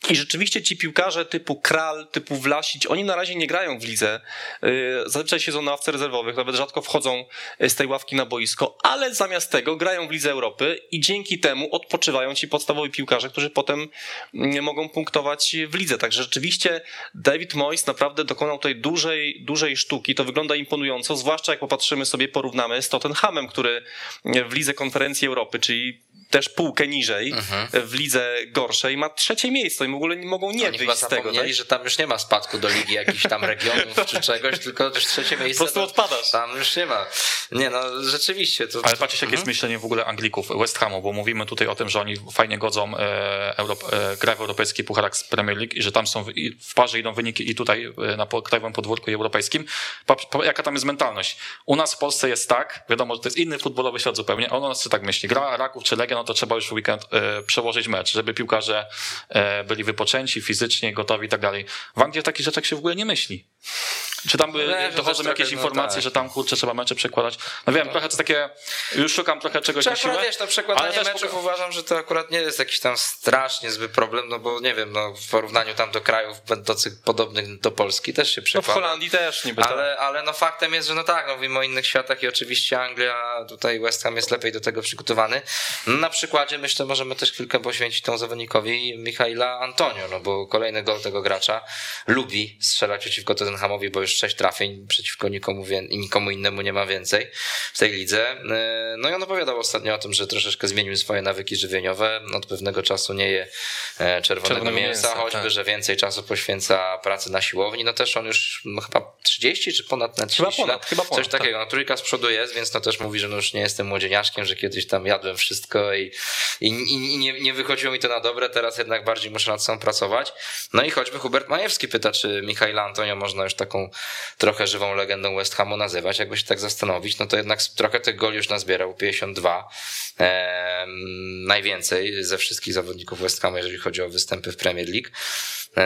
I rzeczywiście ci piłkarze typu Kral, typu Wlasić, oni na razie nie grają w lidze. Y, zazwyczaj siedzą na ławce rezerwowych, nawet rzadko wchodzą z tej ławki na boisko, ale zamiast tego grają w Lidze Europy i dzięki temu odpoczywają ci podstawowi piłkarze, którzy potem nie mogą punktować w lidze. Także rzeczywiście David Moyes naprawdę dokonał tej dużej, dużej sztuki. To wygląda imponująco, zwłaszcza jak popatrzymy sobie, porównamy z Tottenhamem, który w Lidze Konferencji Europy, czyli też półkę niżej mhm. w lidze gorszej, ma trzecie miejsce i w ogóle nie mogą nie Oni wyjść z tego. Tak? że tam już nie ma spadku do ligi jakichś tam <laughs> regionów czy czegoś, tylko już trzecie miejsce. Po prostu odpadasz. Tam już nie ma. Nie no, rzeczywiście. To... Ale patrzcie, jakie mhm. jest myślenie w ogóle Anglików, West Hamu, bo mówimy tutaj o tym, że oni fajnie godzą e, Europ, e, grę w europejski pucharach z Premier League i że tam są w, w parze idą wyniki i tutaj e, na krajowym podwórku europejskim. Pa, pa, jaka tam jest mentalność? U nas w Polsce jest tak, wiadomo, że to jest inny futbolowy świat zupełnie, u nas tak myśli, gra Raków czy Legia no to trzeba już w weekend e, przełożyć mecz, żeby piłkarze e, byli wypoczęci, fizycznie, gotowi i tak dalej. W Anglii o takich rzeczach się w ogóle nie myśli. Czy tam by no, dochodzą jakieś trochę, informacje, no, tak. że tam kurczę trzeba mecze przekładać? No wiem, no. trochę to takie, już szukam trochę czegoś Czy na siłę. wiesz, to przekładanie ale meczów po... uważam, że to akurat nie jest jakiś tam strasznie zły problem, no bo nie wiem, no w porównaniu tam do krajów będących podobnych do Polski też się przekłada. No w Holandii też niby ale, tak. ale no faktem jest, że no tak, no mówimy o innych światach i oczywiście Anglia, tutaj West Ham jest lepiej do tego przygotowany. No, na przykładzie myślę, możemy też chwilkę poświęcić temu zawodnikowi Michaela Antonio, no bo kolejny gol tego gracza lubi strzelać przeciwko Tottenhamowi, bo już sześć trafień przeciwko nikomu i nikomu innemu nie ma więcej w tej lidze. E, no i on opowiadał ostatnio o tym, że troszeczkę zmienił swoje nawyki żywieniowe. Od pewnego czasu nie je e, czerwonego, czerwonego mięsa, mięsa, choćby, tak. że więcej czasu poświęca pracy na siłowni. No też on już no, chyba 30 czy ponad na 30 chyba ponad, Chyba ponad, coś takiego. Tak. No trójka z przodu jest, więc no też mówi, że no już nie jestem młodzieniaszkiem, że kiedyś tam jadłem wszystko i, i, i nie, nie wychodziło mi to na dobre, teraz jednak bardziej muszę nad sobą pracować. No i choćby Hubert Majewski pyta, czy Michaela Antonio można już taką trochę żywą legendą West Hamu nazywać. Jakby się tak zastanowić, no to jednak trochę tych goli już nazbierał, 52. E, najwięcej ze wszystkich zawodników West Hamu, jeżeli chodzi o występy w Premier League.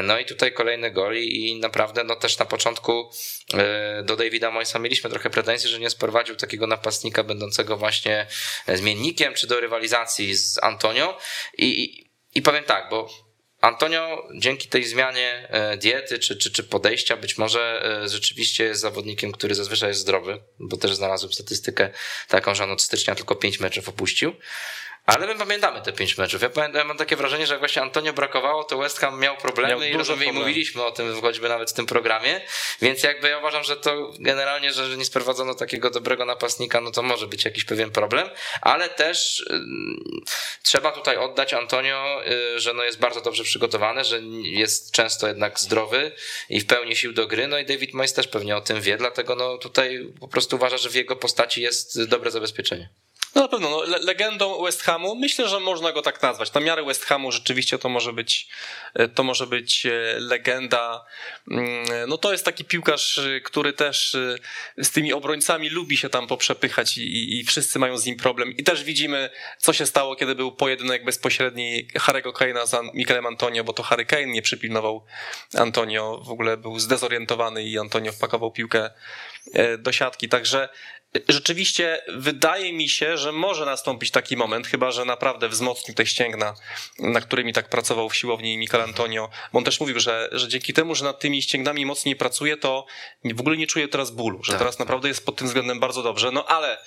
No i tutaj kolejny goli i naprawdę no też na początku e, do Davida Moisa mieliśmy trochę pretensji, że nie sprowadził takiego napastnika będącego właśnie zmiennikiem czy do rywalizacji z Antonio i, i, i powiem tak, bo Antonio dzięki tej zmianie e, diety czy, czy, czy podejścia być może e, rzeczywiście jest zawodnikiem, który zazwyczaj jest zdrowy, bo też znalazłem statystykę taką, że on od stycznia tylko pięć meczów opuścił. Ale my pamiętamy te pięć meczów. Ja, pamiętam, ja mam takie wrażenie, że jak właśnie Antonio brakowało, to West Ham miał problemy miał i rozumiem, mówiliśmy o tym choćby nawet w tym programie, więc jakby ja uważam, że to generalnie, że nie sprowadzono takiego dobrego napastnika, no to może być jakiś pewien problem, ale też y, trzeba tutaj oddać Antonio, y, że no jest bardzo dobrze przygotowany, że jest często jednak zdrowy i w pełni sił do gry, no i David Moyes też pewnie o tym wie, dlatego no tutaj po prostu uważa, że w jego postaci jest dobre zabezpieczenie. No na pewno, no, le legendą West Hamu, myślę, że można go tak nazwać. Na miarę West Hamu rzeczywiście to może być, e, to może być e, legenda. Mm, no to jest taki piłkarz, e, który też z tymi obrońcami lubi się tam poprzepychać i, i wszyscy mają z nim problem. I też widzimy, co się stało, kiedy był pojedynek bezpośredni Harry'ego Kane'a z Mikelem Antonio, bo to Harry Kane nie przypilnował Antonio, w ogóle był zdezorientowany i Antonio wpakował piłkę do siatki. Także rzeczywiście wydaje mi się, że może nastąpić taki moment, chyba że naprawdę wzmocnił te ścięgna, na którymi tak pracował w siłowni Mikel Antonio, bo on też mówił, że, że dzięki temu, że nad tymi ścięgnami mocniej pracuje, to w ogóle nie czuje teraz bólu, że tak, teraz tak. naprawdę jest pod tym względem bardzo dobrze. No ale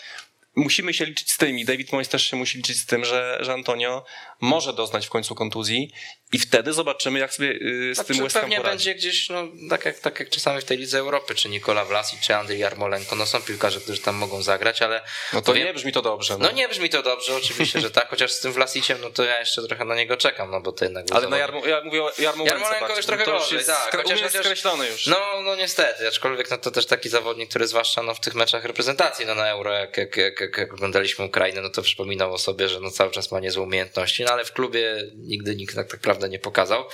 musimy się liczyć z tym i David Moyes też się musi liczyć z tym, że, że Antonio może doznać w końcu kontuzji i wtedy zobaczymy, jak sobie y, z znaczy, tym West Ham pewnie poradzi. będzie gdzieś, no, tak, jak, tak jak czasami w tej Lidze Europy, czy Nikola Vlasic, czy Andrzej Jarmolenko, no są piłkarze, którzy tam mogą zagrać, ale... No to nie brzmi to dobrze. No. no. nie brzmi to dobrze, oczywiście, że tak, chociaż z tym Vlasiciem, no to ja jeszcze trochę na niego czekam, no bo to jednak... Ale na Jarmo, ja mówię o Jarmolenko, Jarmolenko już trochę gorzej, jest tak. Chociaż, jest skreślony już. No, no niestety, aczkolwiek no to też taki zawodnik, który zwłaszcza no, w tych meczach reprezentacji no, na Euro, jak, jak, jak, jak oglądaliśmy Ukrainę, no to przypominał o sobie, że no cały czas ma niezłe umiejętności, no ale w klubie nigdy nikt tak, tak naprawdę nie pokazał.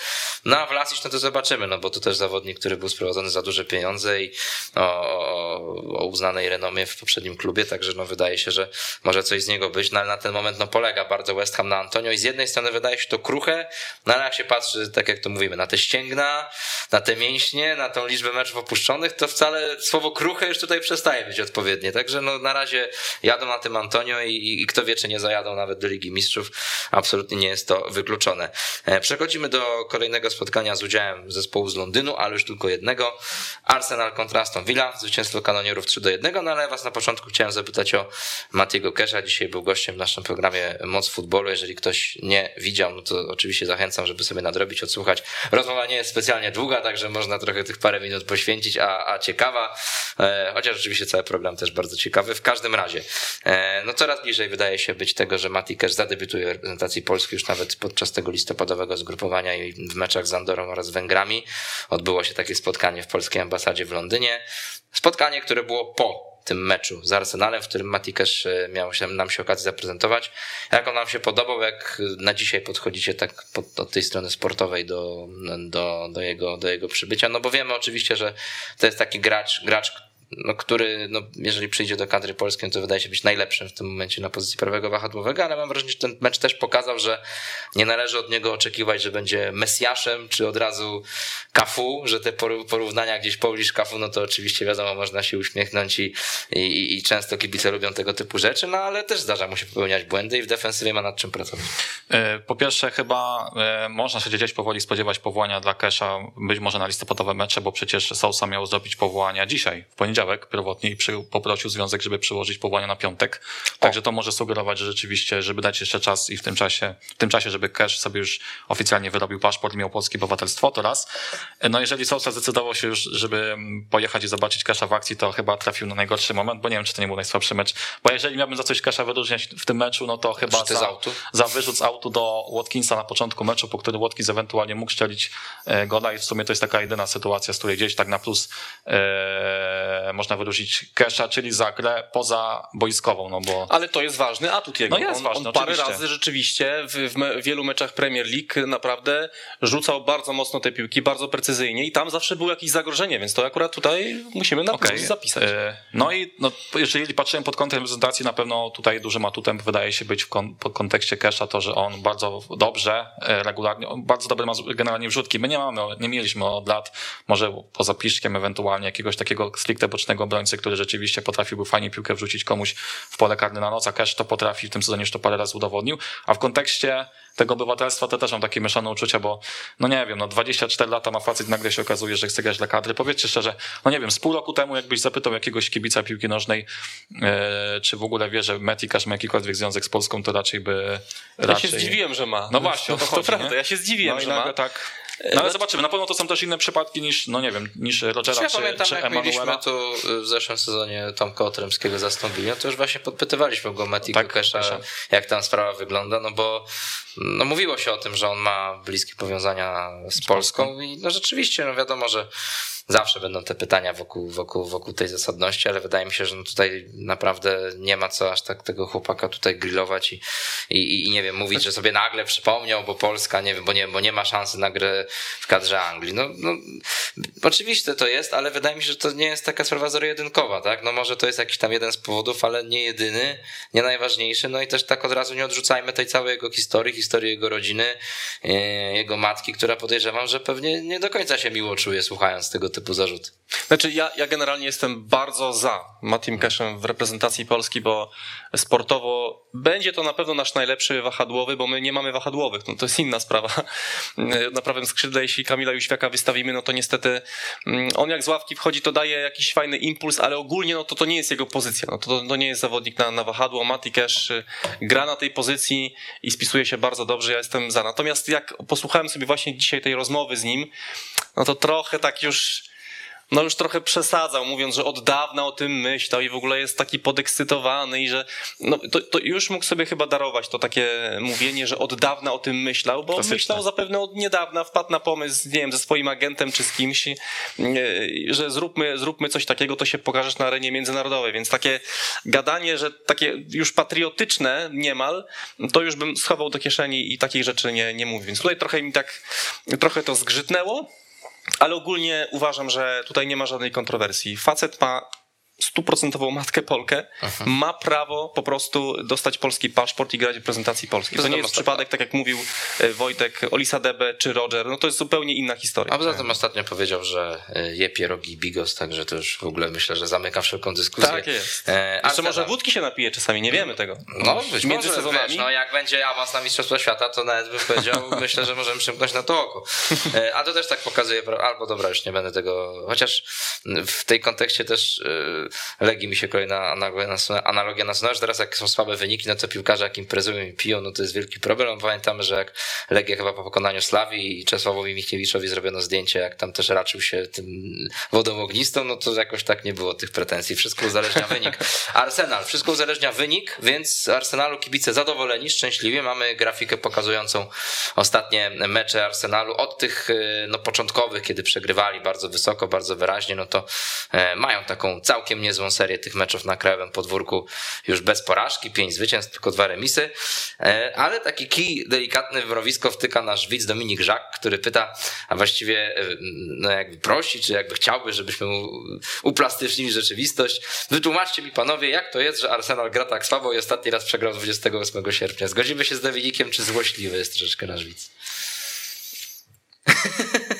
No a Vlasic, no to zobaczymy, no bo to też zawodnik, który był sprowadzony za duże pieniądze i o, o uznanej renomie w poprzednim klubie, także no wydaje się, że może coś z niego być, no ale na ten moment no polega bardzo West Ham na Antonio i z jednej strony wydaje się to kruche, no ale jak się patrzy, tak jak to mówimy, na te ścięgna, na te mięśnie, na tą liczbę meczów opuszczonych, to wcale słowo kruche już tutaj przestaje być odpowiednie, także no na razie jadą na tym Antonio i, i kto wie, czy nie zajadą nawet do Ligi Mistrzów, absolutnie nie jest to wykluczone. E, przechodzimy do kolejnego spotkania z udziałem zespołu z Londynu, ale już tylko jednego. Arsenal kontra Aston Villa, zwycięstwo kanonierów 3 do 1, no ale was na początku chciałem zapytać o Matiego Kesha. Dzisiaj był gościem w naszym programie Moc Futbolu. Jeżeli ktoś nie widział, no to oczywiście zachęcam, żeby sobie nadrobić, odsłuchać. Rozmowa nie jest specjalnie długa, także można trochę tych parę minut poświęcić, a, a ciekawa, e, chociaż oczywiście cały program też bardzo ciekawy. W każdym razie, no coraz bliżej wydaje się być tego, że Mati zadebiutuje w reprezentacji Polski już nawet podczas tego listopadowego zgrupowania i w meczach z Andorą oraz Węgrami. Odbyło się takie spotkanie w polskiej ambasadzie w Londynie. Spotkanie, które było po tym meczu z Arsenalem, w którym Matikesz e, miał się, nam się okazję zaprezentować. Jak on nam się podobał, jak na dzisiaj podchodzicie tak pod, od tej strony sportowej do, do, do, jego, do jego przybycia, no bo wiemy oczywiście, że to jest taki gracz, gracz, no, który, no, jeżeli przyjdzie do kadry polskiej, to wydaje się być najlepszym w tym momencie na pozycji prawego wahadłowego, ale mam wrażenie, że ten mecz też pokazał, że nie należy od niego oczekiwać, że będzie Mesjaszem, czy od razu Kafu, że te porównania gdzieś pobliż Kafu, no to oczywiście wiadomo, można się uśmiechnąć i, i, i często kibice lubią tego typu rzeczy, no ale też zdarza mu się popełniać błędy i w defensywie ma nad czym pracować. E, po pierwsze chyba e, można się gdzieś powoli spodziewać powołania dla Kesha, być może na listopadowe mecze, bo przecież Sousa miał zrobić powołania dzisiaj, w poniedziałek poniedziałek pierwotnie i przy, poprosił związek, żeby przyłożyć powołanie na piątek. Także to może sugerować, że rzeczywiście, żeby dać jeszcze czas i w tym czasie, w tym czasie, żeby Cash sobie już oficjalnie wyrobił paszport i miał polskie obywatelstwo, to raz. No jeżeli Sousa zdecydował się już, żeby pojechać i zobaczyć Casha w akcji, to chyba trafił na najgorszy moment, bo nie wiem, czy to nie był najsłabszy mecz. Bo jeżeli miałbym za coś Casha wyróżniać w tym meczu, no to chyba za, za wyrzut z autu do Watkinsa na początku meczu, po który Watkins ewentualnie mógł strzelić e, gola i w sumie to jest taka jedyna sytuacja, z której gdzieś tak na plus e, można wyróżnić Kesha, czyli za grę poza boiskową, no bo... Ale to jest ważny atut jego. No jest on, ważny, on parę oczywiście. razy rzeczywiście w, w me- wielu meczach Premier League naprawdę rzucał bardzo mocno te piłki, bardzo precyzyjnie i tam zawsze było jakieś zagrożenie, więc to akurat tutaj musimy na Okej. zapisać. E, No i no, jeżeli patrzyłem pod kątem reprezentacji, na pewno tutaj dużym atutem wydaje się być w kon, pod kontekście Kesha to, że on bardzo dobrze, e, regularnie, bardzo dobre ma generalnie wrzutki. My nie mamy, nie mieliśmy od lat, może poza Piszkiem ewentualnie jakiegoś takiego stricte bocznego obrońcy, który rzeczywiście potrafiłby fajnie piłkę wrzucić komuś w pole karne na noc, a Cash to potrafi, w tym sezonie już to parę razy udowodnił, a w kontekście tego obywatelstwa to też mam takie mieszane uczucia, bo no nie wiem, no 24 lata ma facet, nagle się okazuje, że chce grać dla kadry. Powiedzcie szczerze, no nie wiem, z pół roku temu jakbyś zapytał jakiegoś kibica piłki nożnej, e, czy w ogóle wie, że Metikasz ma jakikolwiek związek z Polską, to raczej by... ja raczej... się zdziwiłem, że ma. No właśnie, to to, chodzi, prawda, nie? ja się zdziwiłem, No że ma. tak... No ale zobaczymy, na pewno to są też inne przypadki niż, no nie wiem, niż Rogera Ja czy, pamiętam, czy jak mieliśmy tu w zeszłym sezonie Tomka Otremskiego z Aston Villa, to już właśnie podpytywaliśmy go Mati Tak, Kukesza, jak tam sprawa wygląda, no bo no mówiło się o tym, że on ma bliskie powiązania z Polską i no rzeczywiście, no wiadomo, że zawsze będą te pytania wokół, wokół, wokół tej zasadności, ale wydaje mi się, że no tutaj naprawdę nie ma co aż tak tego chłopaka tutaj grillować i, i, i nie wiem, mówić, że sobie nagle przypomniał, bo Polska, nie wiem, bo nie, bo nie ma szansy na grę w kadrze Anglii. No, no oczywiście to jest, ale wydaje mi się, że to nie jest taka sprawa zero-jedynkowa, tak? No może to jest jakiś tam jeden z powodów, ale nie jedyny, nie najważniejszy. No i też tak od razu nie odrzucajmy tej całej jego historii, historii jego rodziny, e, jego matki, która podejrzewam, że pewnie nie do końca się miło czuje słuchając tego typu zarzut. Znaczy, ja, ja generalnie jestem bardzo za Matim Cashem w reprezentacji Polski, bo sportowo będzie to na pewno nasz najlepszy wahadłowy, bo my nie mamy wahadłowych. No to jest inna sprawa. <laughs> Na prawym skrzydle, jeśli Kamila Jóźwiaka wystawimy, no to niestety mm, on jak z ławki wchodzi, to daje jakiś fajny impuls, ale ogólnie no to to nie jest jego pozycja. No to, to nie jest zawodnik na, na wahadło. Mati Cash y, gra na tej pozycji i spisuje się bardzo dobrze. Ja jestem za. Natomiast jak posłuchałem sobie właśnie dzisiaj tej rozmowy z nim, no to trochę tak już no już trochę przesadzał, mówiąc, że od dawna o tym myślał i w ogóle jest taki podekscytowany i że no, to, to już mógł sobie chyba darować to takie mówienie, że od dawna o tym myślał, bo Klasyczne. myślał zapewne od niedawna, wpadł na pomysł, nie wiem, ze swoim agentem czy z kimś, e, że zróbmy, zróbmy coś takiego, to się pokażesz na arenie międzynarodowej, więc takie gadanie, że takie już patriotyczne niemal, to już bym schował do kieszeni i takich rzeczy nie, nie mówił, więc tutaj trochę mi tak, trochę to zgrzytnęło, ale ogólnie uważam, że tutaj nie ma żadnej kontrowersji. Facet ma stuprocentową matkę Polkę, ma prawo po prostu dostać polski paszport i grać w reprezentacji Polski. To nie jest ostatnio- przypadek, tak jak mówił e, Wojtek, Olisa Debe czy Roger, no to jest zupełnie inna historia. A poza tym ostatnio powiedział, że y, je pierogi bigos, także to już w ogóle myślę, że zamyka wszelką dyskusję. Tak jest. E, Jeszcze Arsenal. może wódki się napije czasami, nie wiemy tego. No, być Między może, sezonami. Wiesz, no jak będzie awans na Mistrzostwa Świata, to nawet bym powiedział, <laughs> myślę, że możemy przymknąć na to oko. E, A to też tak pokazuje, albo dobra, już nie będę tego, chociaż w tej kontekście też e, Legii mi się kolejna analogia nasunęła, że teraz jak są słabe wyniki, no to piłkarze jak imprezują i piją, no to jest wielki problem. No, pamiętamy, że jak Legia chyba po pokonaniu Slawii i Czesławowi Michniewiczowi zrobiono zdjęcie, jak tam też raczył się tym wodą ognistą, no to jakoś tak nie było tych pretensji. Wszystko uzależnia wynik. Arsenal, wszystko uzależnia wynik, więc Arsenalu kibice zadowoleni, szczęśliwie. Mamy grafikę pokazującą ostatnie mecze Arsenalu od tych e, no, początkowych, kiedy przegrywali bardzo wysoko, bardzo wyraźnie, no to e, mają taką całkiem niezłą serię tych meczów na krajowym podwórku już bez porażki, pięć zwycięstw, tylko dwa remisy, E, ale taki kij delikatny w mrowisko wtyka nasz widz Dominik Żak, który pyta, a właściwie e, no jakby prosi, czy jakby chciałby, żebyśmy mu uplastycznili rzeczywistość. Wytłumaczcie mi panowie, jak to jest, że Arsenal gra tak słabo i ostatni raz przegrał 28 sierpnia. Zgodzimy się z Dominikiem, czy złośliwy jest troszeczkę nasz widz? <laughs>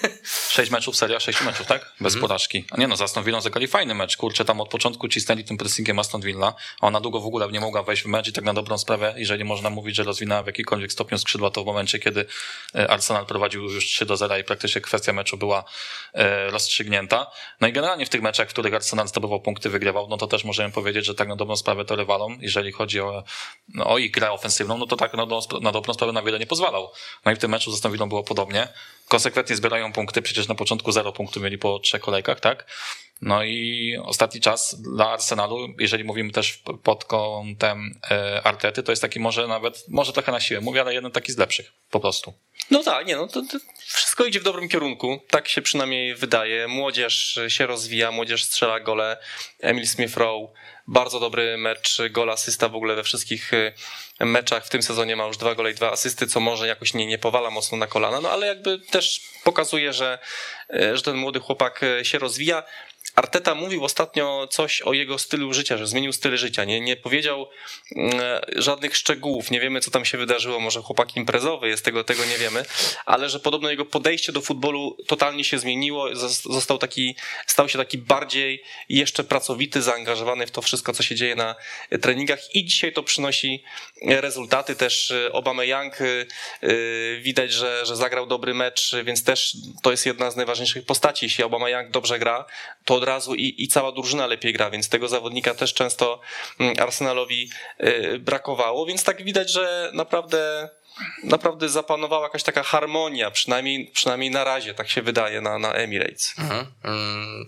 Sześć meczów, seria sześciu meczów, tak? Bez porażki. A nie no, z Aston Villą zagrali fajny mecz, kurczę, tam od początku cisnęli tym pressingiem Aston Villa, a ona długo w ogóle nie mogła wejść w mecz i tak na dobrą sprawę, jeżeli można mówić, że rozwinęła w jakikolwiek stopniu skrzydła, to w momencie, kiedy e, Arsenal prowadził już 3 do 0 i praktycznie kwestia meczu była e, rozstrzygnięta. No i generalnie w tych meczach, w których Arsenal zdobywał punkty, wygrywał, no to też możemy powiedzieć, że tak na dobrą sprawę to rywalom, jeżeli chodzi o, no, o ich grę ofensywną, no to tak na dobrą, na dobrą sprawę na wiele nie pozwalał. No i w tym meczu z Aston Villą było podobnie. Konsekwentnie zbierają punkty, przecież na początku zero punktów mieli po trzech kolejkach, tak? No i ostatni czas dla Arsenalu, jeżeli mówimy też pod kątem e, Artety, to jest taki może nawet, może trochę na siłę mówię, ale jeden taki z lepszych, po prostu. No tak, nie, no to, to, wszystko idzie w dobrym kierunku. Tak się przynajmniej wydaje. Młodzież się rozwija, młodzież strzela gole. Emil Smith-Rowe, bardzo dobry mecz, gol asysta w ogóle we wszystkich y, meczach w tym sezonie ma już dwa gole i dwa asysty, co może jakoś nie, nie powala mocno na kolana, no ale jakby też pokazuje, że, y, że ten młody chłopak się rozwija. Arteta mówił ostatnio coś o jego stylu życia, że zmienił styl życia. Nie, nie powiedział mm, żadnych szczegółów. Nie wiemy, co tam się wydarzyło. Może chłopak imprezowy jest, tego, tego nie wiemy, ale że podobno jego podejście do futbolu totalnie się zmieniło. Został taki, stał się taki bardziej jeszcze pracowity, zaangażowany w to wszystko, co się dzieje na treningach i dzisiaj to przynosi rezultaty. Też Obama Young y, y, widać, że, że zagrał dobry mecz, więc też to jest jedna z najważniejszych postaci. Jeśli Obama Young dobrze gra, to od razu i, i cała drużyna lepiej gra, więc tego zawodnika też często mm, Arsenalowi y, brakowało, więc tak widać, że naprawdę naprawdę zapanowała jakaś taka harmonia, przynajmniej, przynajmniej na razie, tak się wydaje, na, na Emirates. Mhm. Mm.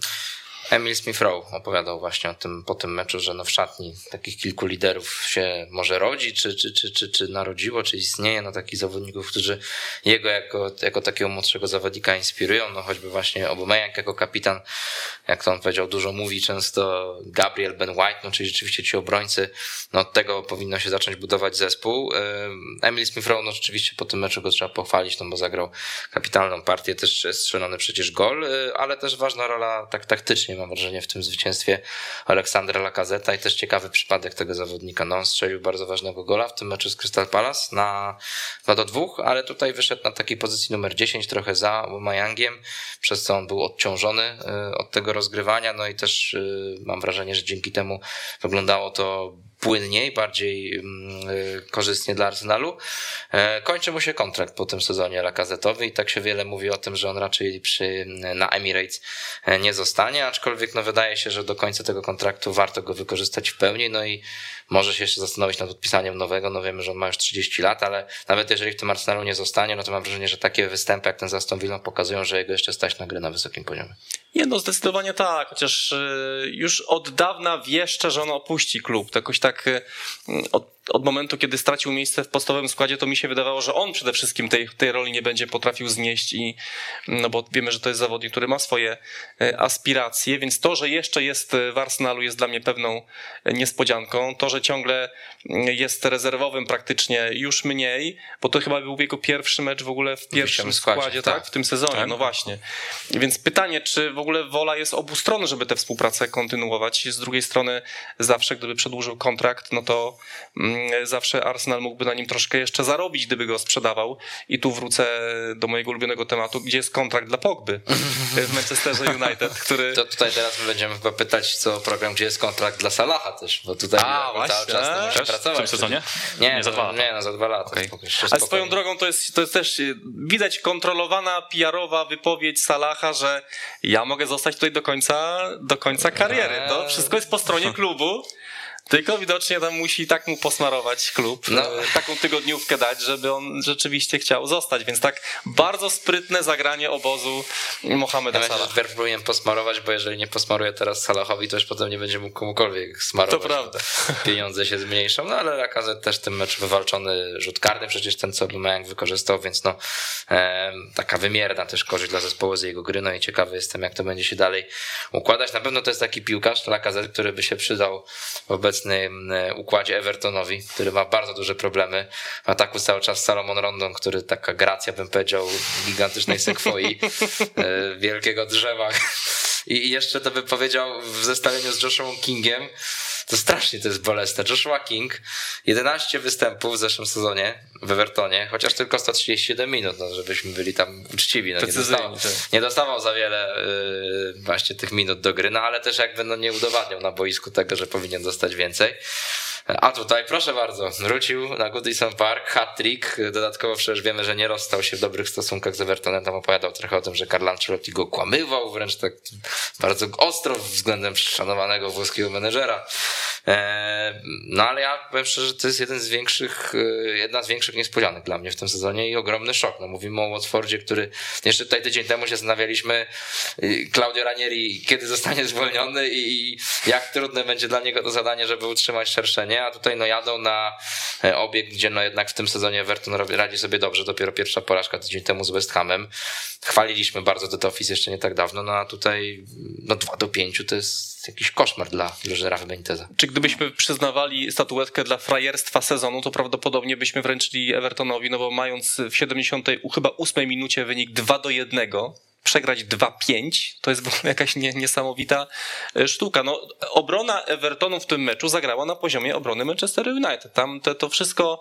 Emil Smith-Rowe opowiadał właśnie o tym po tym meczu, że no w szatni takich kilku liderów się może rodzi, czy, czy, czy, czy, czy narodziło, czy istnieje, no takich zawodników, którzy jego jako, jako takiego młodszego zawodnika inspirują, no choćby właśnie Aubameyang jako kapitan, jak to on powiedział, dużo mówi często Gabriel Ben White, no czyli rzeczywiście ci obrońcy, no od tego powinno się zacząć budować zespół. Emil Smith-Rowe, no rzeczywiście po tym meczu go trzeba pochwalić, no bo zagrał kapitalną partię, też strzelony przecież gol, y, ale też ważna rola tak taktycznie mam wrażenie, w tym zwycięstwie Aleksandra Lacazeta i też ciekawy przypadek tego zawodnika. No, on strzelił bardzo ważnego gola w tym meczu z Crystal Palace na 2 do 2, ale tutaj wyszedł na takiej pozycji numer 10, trochę za Mayangiem, przez co on był odciążony y, od tego rozgrywania, no i też y, mam wrażenie, że dzięki temu wyglądało to płynniej, bardziej mm, y, korzystnie dla Arsenalu. E, kończy mu się kontrakt po tym sezonie lakazetowy i tak się wiele mówi o tym, że on raczej przy, na Emirates e, nie zostanie, aczkolwiek no wydaje się, że do końca tego kontraktu warto go wykorzystać w pełni, no i może się jeszcze zastanowić nad podpisaniem nowego, no wiemy, że on ma już 30 lat, ale nawet jeżeli w tym Arsenalu nie zostanie, no to mam wrażenie, że takie występy jak ten z Aston pokazują, że jego jeszcze stać na grę na wysokim poziomie. Nie, no zdecydowanie tak, chociaż y, już od dawna wieszcze, że on opuści klub. To jakoś tak y, od od momentu, kiedy stracił miejsce w podstawowym składzie, to mi się wydawało, że on przede wszystkim tej, tej roli nie będzie potrafił znieść i no bo wiemy, że to jest zawodnik, który ma swoje e, aspiracje, więc to, że jeszcze jest w Arsenalu jest dla mnie pewną niespodzianką. To, że ciągle jest rezerwowym praktycznie już mniej, bo to chyba był jego pierwszy mecz w ogóle w pierwszym składzie, składzie tak. tak. W tym sezonie, tak. no właśnie. Więc pytanie, czy w ogóle wola jest obu stron, żeby tę współpracę kontynuować. Z drugiej strony zawsze, gdyby przedłużył kontrakt, no to mm, Mm, zawsze Arsenal mógłby na nim troszkę jeszcze zarobić, gdyby go sprzedawał. I tu wrócę do mojego ulubionego tematu, gdzie jest kontrakt dla Pogby w Manchesterze United, który... To tutaj teraz my będziemy chyba pytać, co program, gdzie jest kontrakt dla Salaha też, bo tutaj A, właśnie, cały czas muszę pracować. W tym sezonie? Nie, nie za dwa lata. Nie, no, za dwa lata. Okay. Ale swoją drogą to jest, to jest też y, widać kontrolowana PR-owa wypowiedź Salaha, że ja mogę zostać tutaj do końca, do końca kariery. To wszystko jest po stronie klubu. Tylko widocznie tam musi tak mu posmarować klub, no. E, taką tygodniówkę dać, żeby on rzeczywiście chciał zostać. Więc tak bardzo sprytne zagranie obozu Mohameda ja Salah. Ja powinien posmarować, bo jeżeli nie posmaruje teraz Salahowi, to już potem nie będzie mógł komukolwiek smarować. To prawda. <laughs> Pieniądze się zmniejszą, no ale Lakazet też tym mecz wywalczony rzut karny, przecież ten co Aubameyang wykorzystał, więc no e, taka wymierna też korzyść dla zespołu z jego gry, no i ciekawy jestem jak to będzie się dalej układać. Na pewno to jest taki piłkarz, Lakazet, który by się przydał wobec obecnym e, układzie Evertonowi, który ma bardzo duże problemy. W ataku cały czas Salomon Rondon, który taka gracja, bym powiedział, gigantycznej sekwoi, <laughs> e, wielkiego drzewa. I jeszcze to by powiedział w zestawieniu z Joshua Kingiem, to strasznie to jest bolesne. Joshua King, 11 występów w zeszłym sezonie w Evertonie, chociaż tylko 137 minut, no, żebyśmy byli tam uczciwi. No, nie, dostawał, tak. nie dostawał za wiele yy, właśnie tych minut do gry, no ale też jakby no, nie udowadniał na boisku tego, że powinien dostać więcej. A tutaj, proszę bardzo, wrócił na Goodison Park, hat-trick. Dodatkowo przecież wiemy, że nie rozstał się w dobrych stosunkach z Evertonem. Tam opowiadał trochę o tym, że Carlo Ancelotti go kłamywał, wręcz tak bardzo ostro względem szanowanego włoskiego menedżera. No ale ja powiem szczerze, że to jest jeden z większych, jedna z większych niespodzianek dla mnie w tym sezonie i ogromny szok. No, mówimy o Watfordzie, który jeszcze tutaj tydzień temu się zastanawialiśmy, Claudio Ranieri kiedy zostanie zwolniony i jak trudne będzie dla niego to zadanie, żeby utrzymać szerszenie, a tutaj no jadą na obiekt, gdzie no jednak w tym sezonie Everton radzi sobie dobrze, dopiero pierwsza porażka tydzień temu z West Hamem. Chwaliliśmy bardzo The Office jeszcze nie tak dawno, no a tutaj no 2 do 5 to jest jakiś koszmar dla drużyny Rafa Beniteza. Czy gdybyśmy przyznawali statuetkę dla frajerstwa sezonu, to prawdopodobnie byśmy wręczyli Evertonowi, no bo mając w 70 chyba 8 minucie wynik 2 do 1, przegrać 2-5, to jest w ogóle jakaś nie, niesamowita e, sztuka. No, obrona Evertonu w tym meczu zagrała na poziomie obrony Manchester United. Tam to, to wszystko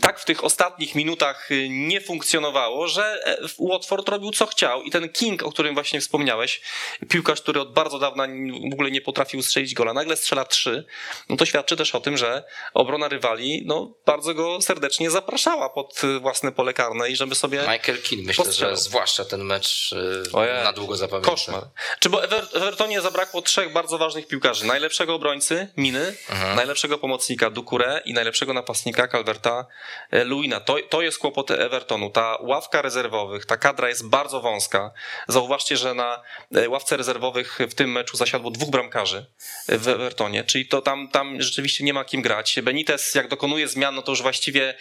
tak w tych ostatnich minutach e, nie funkcjonowało, że e, Watford robił co chciał i ten King, o którym właśnie wspomniałeś, piłkarz, który od bardzo dawna w ogóle nie potrafił strzelić gola, nagle strzela trzy, no to świadczy też o tym, że obrona rywali no, bardzo go serdecznie zapraszała pod własne pole karne i żeby sobie Michael King, myślę, że zwłaszcza ten mecz Ojej. na długo zapamiętam. Koszmar. Czy bo Ever Evertonie zabrakło trzech bardzo ważnych piłkarzy. Najlepszego obrońcy, Miny, mhm. najlepszego pomocnika Dukure i najlepszego napastnika Calverta e, Luina. To, to jest kłopot Evertonu. Ta ławka rezerwowych, ta kadra jest bardzo wąska. Zauważcie, że na e, ławce rezerwowych w tym meczu zasiadło dwóch bramkarzy w Evertonie, czyli to tam, tam rzeczywiście nie ma kim grać. Benitez jak dokonuje zmian, no to już właściwie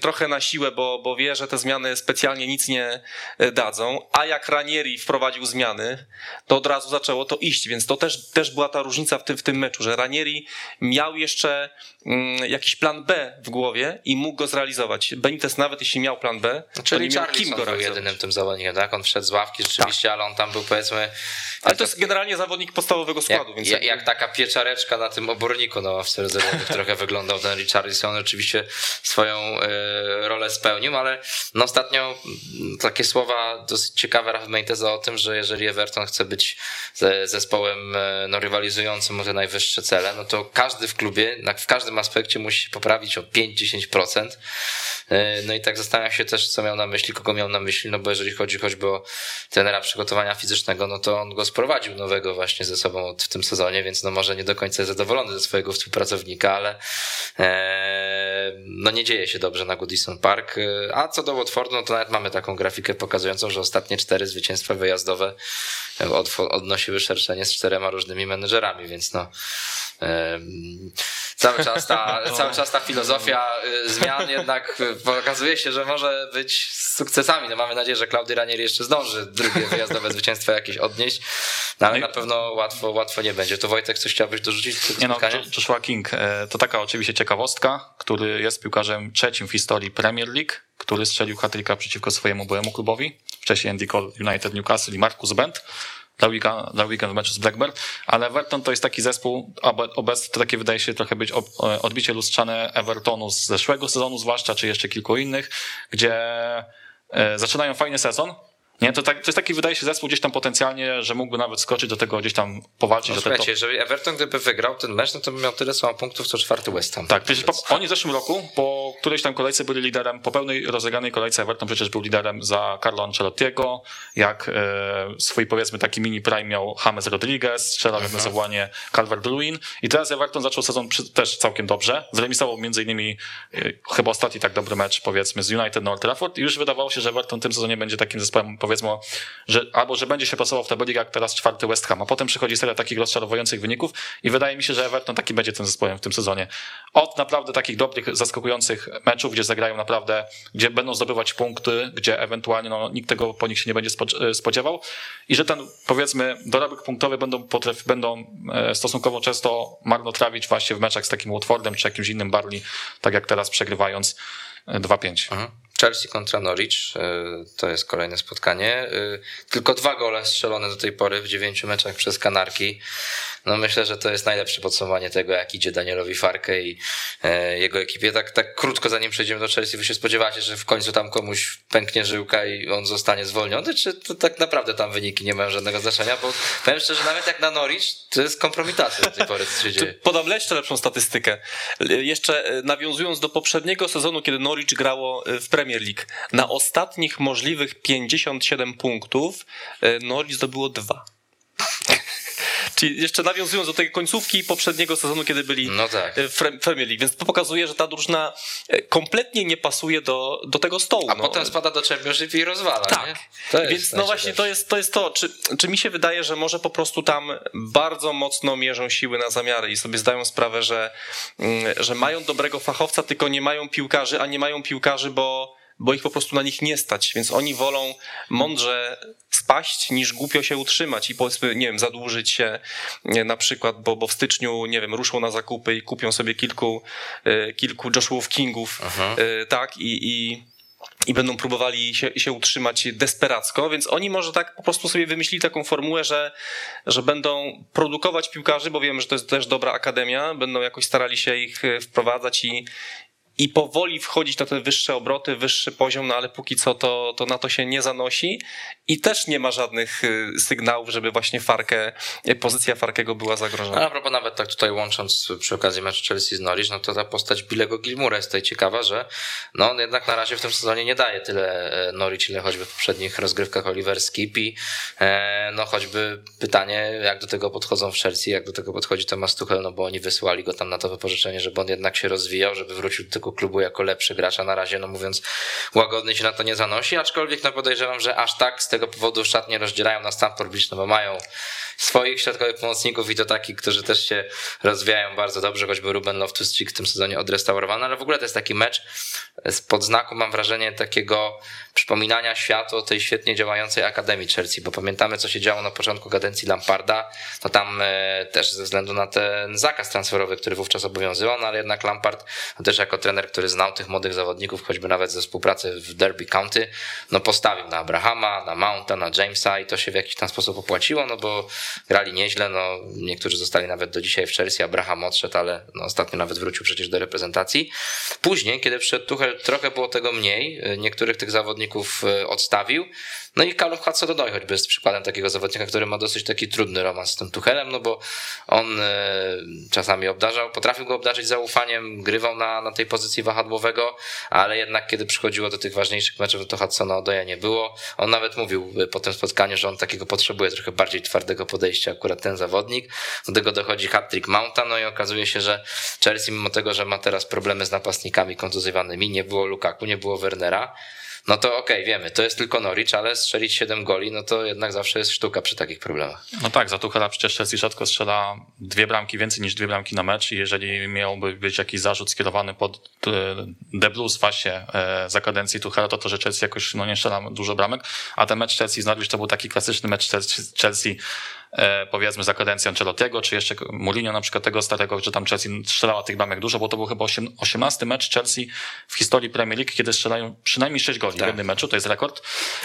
trochę na siłę, bo, bo wie, że te zmiany specjalnie nic nie e, dadzą, a jak Ranieri wprowadził zmiany, to od razu zaczęło to iść, więc to też, też była ta różnica w tym, w tym meczu, że Ranieri miał jeszcze mm, jakiś plan B w głowie i mógł go zrealizować. Benitez nawet jeśli miał plan B, Czyli to nie miał kim go był jedynym tym zawodnikiem, tak? On wszedł z ławki rzeczywiście, tak. ale on tam był powiedzmy... Ale to jest generalnie zawodnik podstawowego składu. Jak, więc jak, jak taka pieczareczka na tym oborniku na ławce rezerwowych trochę wyglądał ten Richarlison. Oczywiście swoją y, rolę spełnił, ale no ostatnio takie słowa dosyć ciekawe Beniteza o tym, że jeżeli Everton chce być zespołem e, no, rywalizującym o te najwyższe cele, no to każdy w klubie, w każdym aspekcie musi się poprawić o 5-10%. E, no i tak zastanawiam się też, co miał na myśli, kogo miał na myśli, no bo jeżeli chodzi choćby o trenera przygotowania fizycznego, no to on go sprowadził nowego właśnie ze sobą w tym sezonie, więc no może nie do końca jest zadowolony ze swojego współpracownika, ale e, no nie dzieje się dobrze na Goodison Park. A co do Watfordu, no to nawet mamy taką grafikę pokazującą, że ostatnie cztery zwycięstwa wyjazdowe odnosiły szerszenie z czterema różnymi menedżerami, więc no cały czas ta, <laughs> no. cały czas ta filozofia y, zmian jednak pokazuje się, że może być z sukcesami. No mamy nadzieję, że Klaudy Ranieri jeszcze zdąży drugie wyjazdowe zwycięstwo jakieś odnieść, no ale na pewno łatwo, łatwo nie będzie. To Wojtek, coś chciałbyś dorzucić do tego nie no, Joshua King, e, to taka oczywiście ciekawostka, który jest piłkarzem trzecim w historii Premier League, który strzelił hatryka przeciwko swojemu byłemu klubowi, wcześniej Andy Cole United Newcastle i Marcus Bent dla weekend, dla weekend w meczu z Blackburn, ale Everton to jest taki zespół, obecnie to takie wydaje się trochę być odbicie lustrzane Evertonu z zeszłego sezonu zwłaszcza, czy jeszcze kilku innych, gdzie e, zaczynają fajny sezon, nie, to, tak, to jest taki, wydaje się, zespół gdzieś tam potencjalnie, że mógłby nawet skoczyć do tego, gdzieś tam powalczyć. No, słuchajcie, jeżeli Everton gdyby wygrał ten mecz, no to by miał tyle samo punktów, co czwarty West Ham. Tak, przecież po, oni w zeszłym roku, po którejś tam kolejce byli liderem, po pełnej rozegranej kolejce Everton przecież był liderem za Carlo Ancelottiego, jak e, swój powiedzmy taki mini prime miał James Rodriguez, strzelał na zawołanie Calvert-Lewin i teraz Everton zaczął sezon też całkiem dobrze, zremisował między innymi e, chyba ostatni tak dobry mecz powiedzmy z United na Old Trafford. I już wydawało się, że Everton w tym sezonie będzie takim zespołem powiedzmy, że albo że będzie się pasował w tabeli jak teraz czwarty West Ham, a potem przychodzi seria takich rozczarowujących wyników i wydaje mi się, że Everton taki będzie tym zespołem w tym sezonie. Od naprawdę takich dobrych, zaskakujących meczów, gdzie zagrają naprawdę, gdzie będą zdobywać punkty, gdzie ewentualnie no, nikt tego po nich się nie będzie spodziewał i że ten powiedzmy dorobek punktowy będą, potraf, będą e, stosunkowo często marnotrawić właśnie w meczach z takim Watfordem czy jakimś innym Barley, tak jak teraz przegrywając 2-5. Mhm. Chelsea kontra Norwich, e, to jest kolejne spotkanie. E, tylko dwa gole strzelone do tej pory w dziewięciu meczach przez Kanarki. No myślę, że to jest najlepsze podsumowanie tego, jak idzie Danielowi Farke i e, jego ekipie. Tak, tak krótko zanim przejdziemy do Chelsea, wy się spodziewacie, że w końcu tam komuś pęknie żyłka i on zostanie zwolniony, czy to tak naprawdę tam wyniki nie mają żadnego znaczenia? Bo powiem szczerze, nawet jak na Norwich, to jest kompromitacja do tej pory, co się dzieje. Podam jeszcze lepszą statystykę. Jeszcze nawiązując do poprzedniego sezonu, kiedy Norwich grało w Premier League, na ostatnich możliwych 57 punktów Norwich zdobyło dwa. Czyli jeszcze nawiązując do tej końcówki poprzedniego sezonu, kiedy byli no tak. w Premier League, więc to pokazuje, że ta drużyna kompletnie nie pasuje do, do tego stołu. A no. potem spada do Championship i rozwala, Tak, więc no właśnie to jest, to jest to, czy, czy mi się wydaje, że może po prostu tam bardzo mocno mierzą siły na zamiary i sobie zdają sprawę, że, mm, że mają dobrego fachowca, tylko nie mają piłkarzy, a nie mają piłkarzy, bo bo ich po prostu na nich nie stać, więc oni wolą mądrze spaść niż głupio się utrzymać i powiedzmy, nie wiem, zadłużyć się na przykład, bo, bo w styczniu, nie wiem, ruszą na zakupy i kupią sobie kilku, e, kilku Joshuaów Kingów, Aha. E, tak, i, i i będą próbowali się, się utrzymać desperacko, więc oni może tak po prostu sobie wymyślili taką formułę, że, że będą produkować piłkarzy, bo wiemy, że to jest też dobra akademia, będą jakoś starali się ich e, wprowadzać i, i powoli wchodzić na te wyższe obroty, wyższy poziom, no ale póki co to, to na to się nie zanosi i też nie ma żadnych y, sygnałów, żeby właśnie Farkę, y, pozycja Farkego była zagrożona. No, a propos nawet tak tutaj łącząc przy okazji meczu Chelsea z Norwich, no to ta postać Bilego Gilmura jest tutaj ciekawa, że no on jednak na razie w tym sezonie nie daje tyle e, Norwich, ile choćby w poprzednich rozgrywkach Oliver Skip i e, no choćby pytanie, jak do tego podchodzą w Chelsea, jak do tego podchodzi Thomas Tuchel, no bo oni wysłali go tam na to wypożyczenie, żeby on jednak się rozwijał, żeby wrócił do tego klubu jako lepszy gracz, a na razie, no mówiąc łagodnie się na to nie zanosi, aczkolwiek no podejrzewam, że aż tak z tego powodu szatnie rozdzielają na Bridge, no bo mają swoich środkowych pomocników i to takich, którzy też się rozwijają bardzo dobrze, choćby Ruben Loftus-Cheek w tym sezonie odrestaurowany, ale w ogóle to jest taki mecz z podznaku, mam wrażenie, takiego przypominania światu o tej świetnie działającej Akademii Chelsea, bo pamiętamy, co się działo na początku kadencji Lamparda, to tam e, też ze względu na ten zakaz transferowy, który wówczas obowiązywał, no ale jednak Lampard no też jako trener, który znał tych młodych zawodników, choćby nawet ze współpracy w Derby County, no postawił na Abrahama, na Mounta, na Jamesa i to się w jakiś tam sposób opłaciło, no bo grali nieźle, no niektórzy zostali nawet do dzisiaj w Chelsea, Abraham odszedł, ale no ostatnio nawet wrócił przecież do reprezentacji. Później, kiedy przyszedł Tuchel, trochę było tego mniej, niektórych tych zawodników e, odstawił, no i Callum Hudson-Odoi choćby jest przykładem takiego zawodnika, który ma dosyć taki trudny romans z tym Tuchelem, no bo on e, czasami obdarzał, potrafił go obdarzyć zaufaniem, grywał na, na tej pozycji wahadłowego, ale jednak kiedy przychodziło do tych ważniejszych meczów, to Hudsona-Odoja nie było. On nawet mówił po tym spotkaniu, że on takiego potrzebuje trochę bardziej twardego podejścia, akurat ten zawodnik. Do tego dochodzi hat-trick Mounta, no i okazuje się, że Chelsea mimo tego, że ma teraz problemy z napastnikami kontuzjowanymi, nie było Lukaku, nie było Wernera, no to okej, okay, wiemy, to jest tylko Norwich, ale strzelić 7 goli, no to jednak zawsze jest sztuka przy takich problemach. No tak, za Tuchela przecież Chelsea rzadko strzela dwie bramki, więcej niż dwie bramki na mecz i jeżeli miałby być jakiś zarzut skierowany pod e, The Blues właśnie e, za kadencji Tuchela, to to, że Chelsea jakoś no, nie strzela dużo bramek, a ten mecz Chelsea z Norwich to był taki klasyczny mecz Chelsea powiedzmy za kadencją Ancelottiego, czy jeszcze Mourinho na przykład tego starego, że tam Chelsea strzelała tych bramek dużo, bo to był chyba 18 mecz Chelsea w historii Premier League, kiedy strzelają przynajmniej 6 goli tak. w jednym meczu, to jest rekord.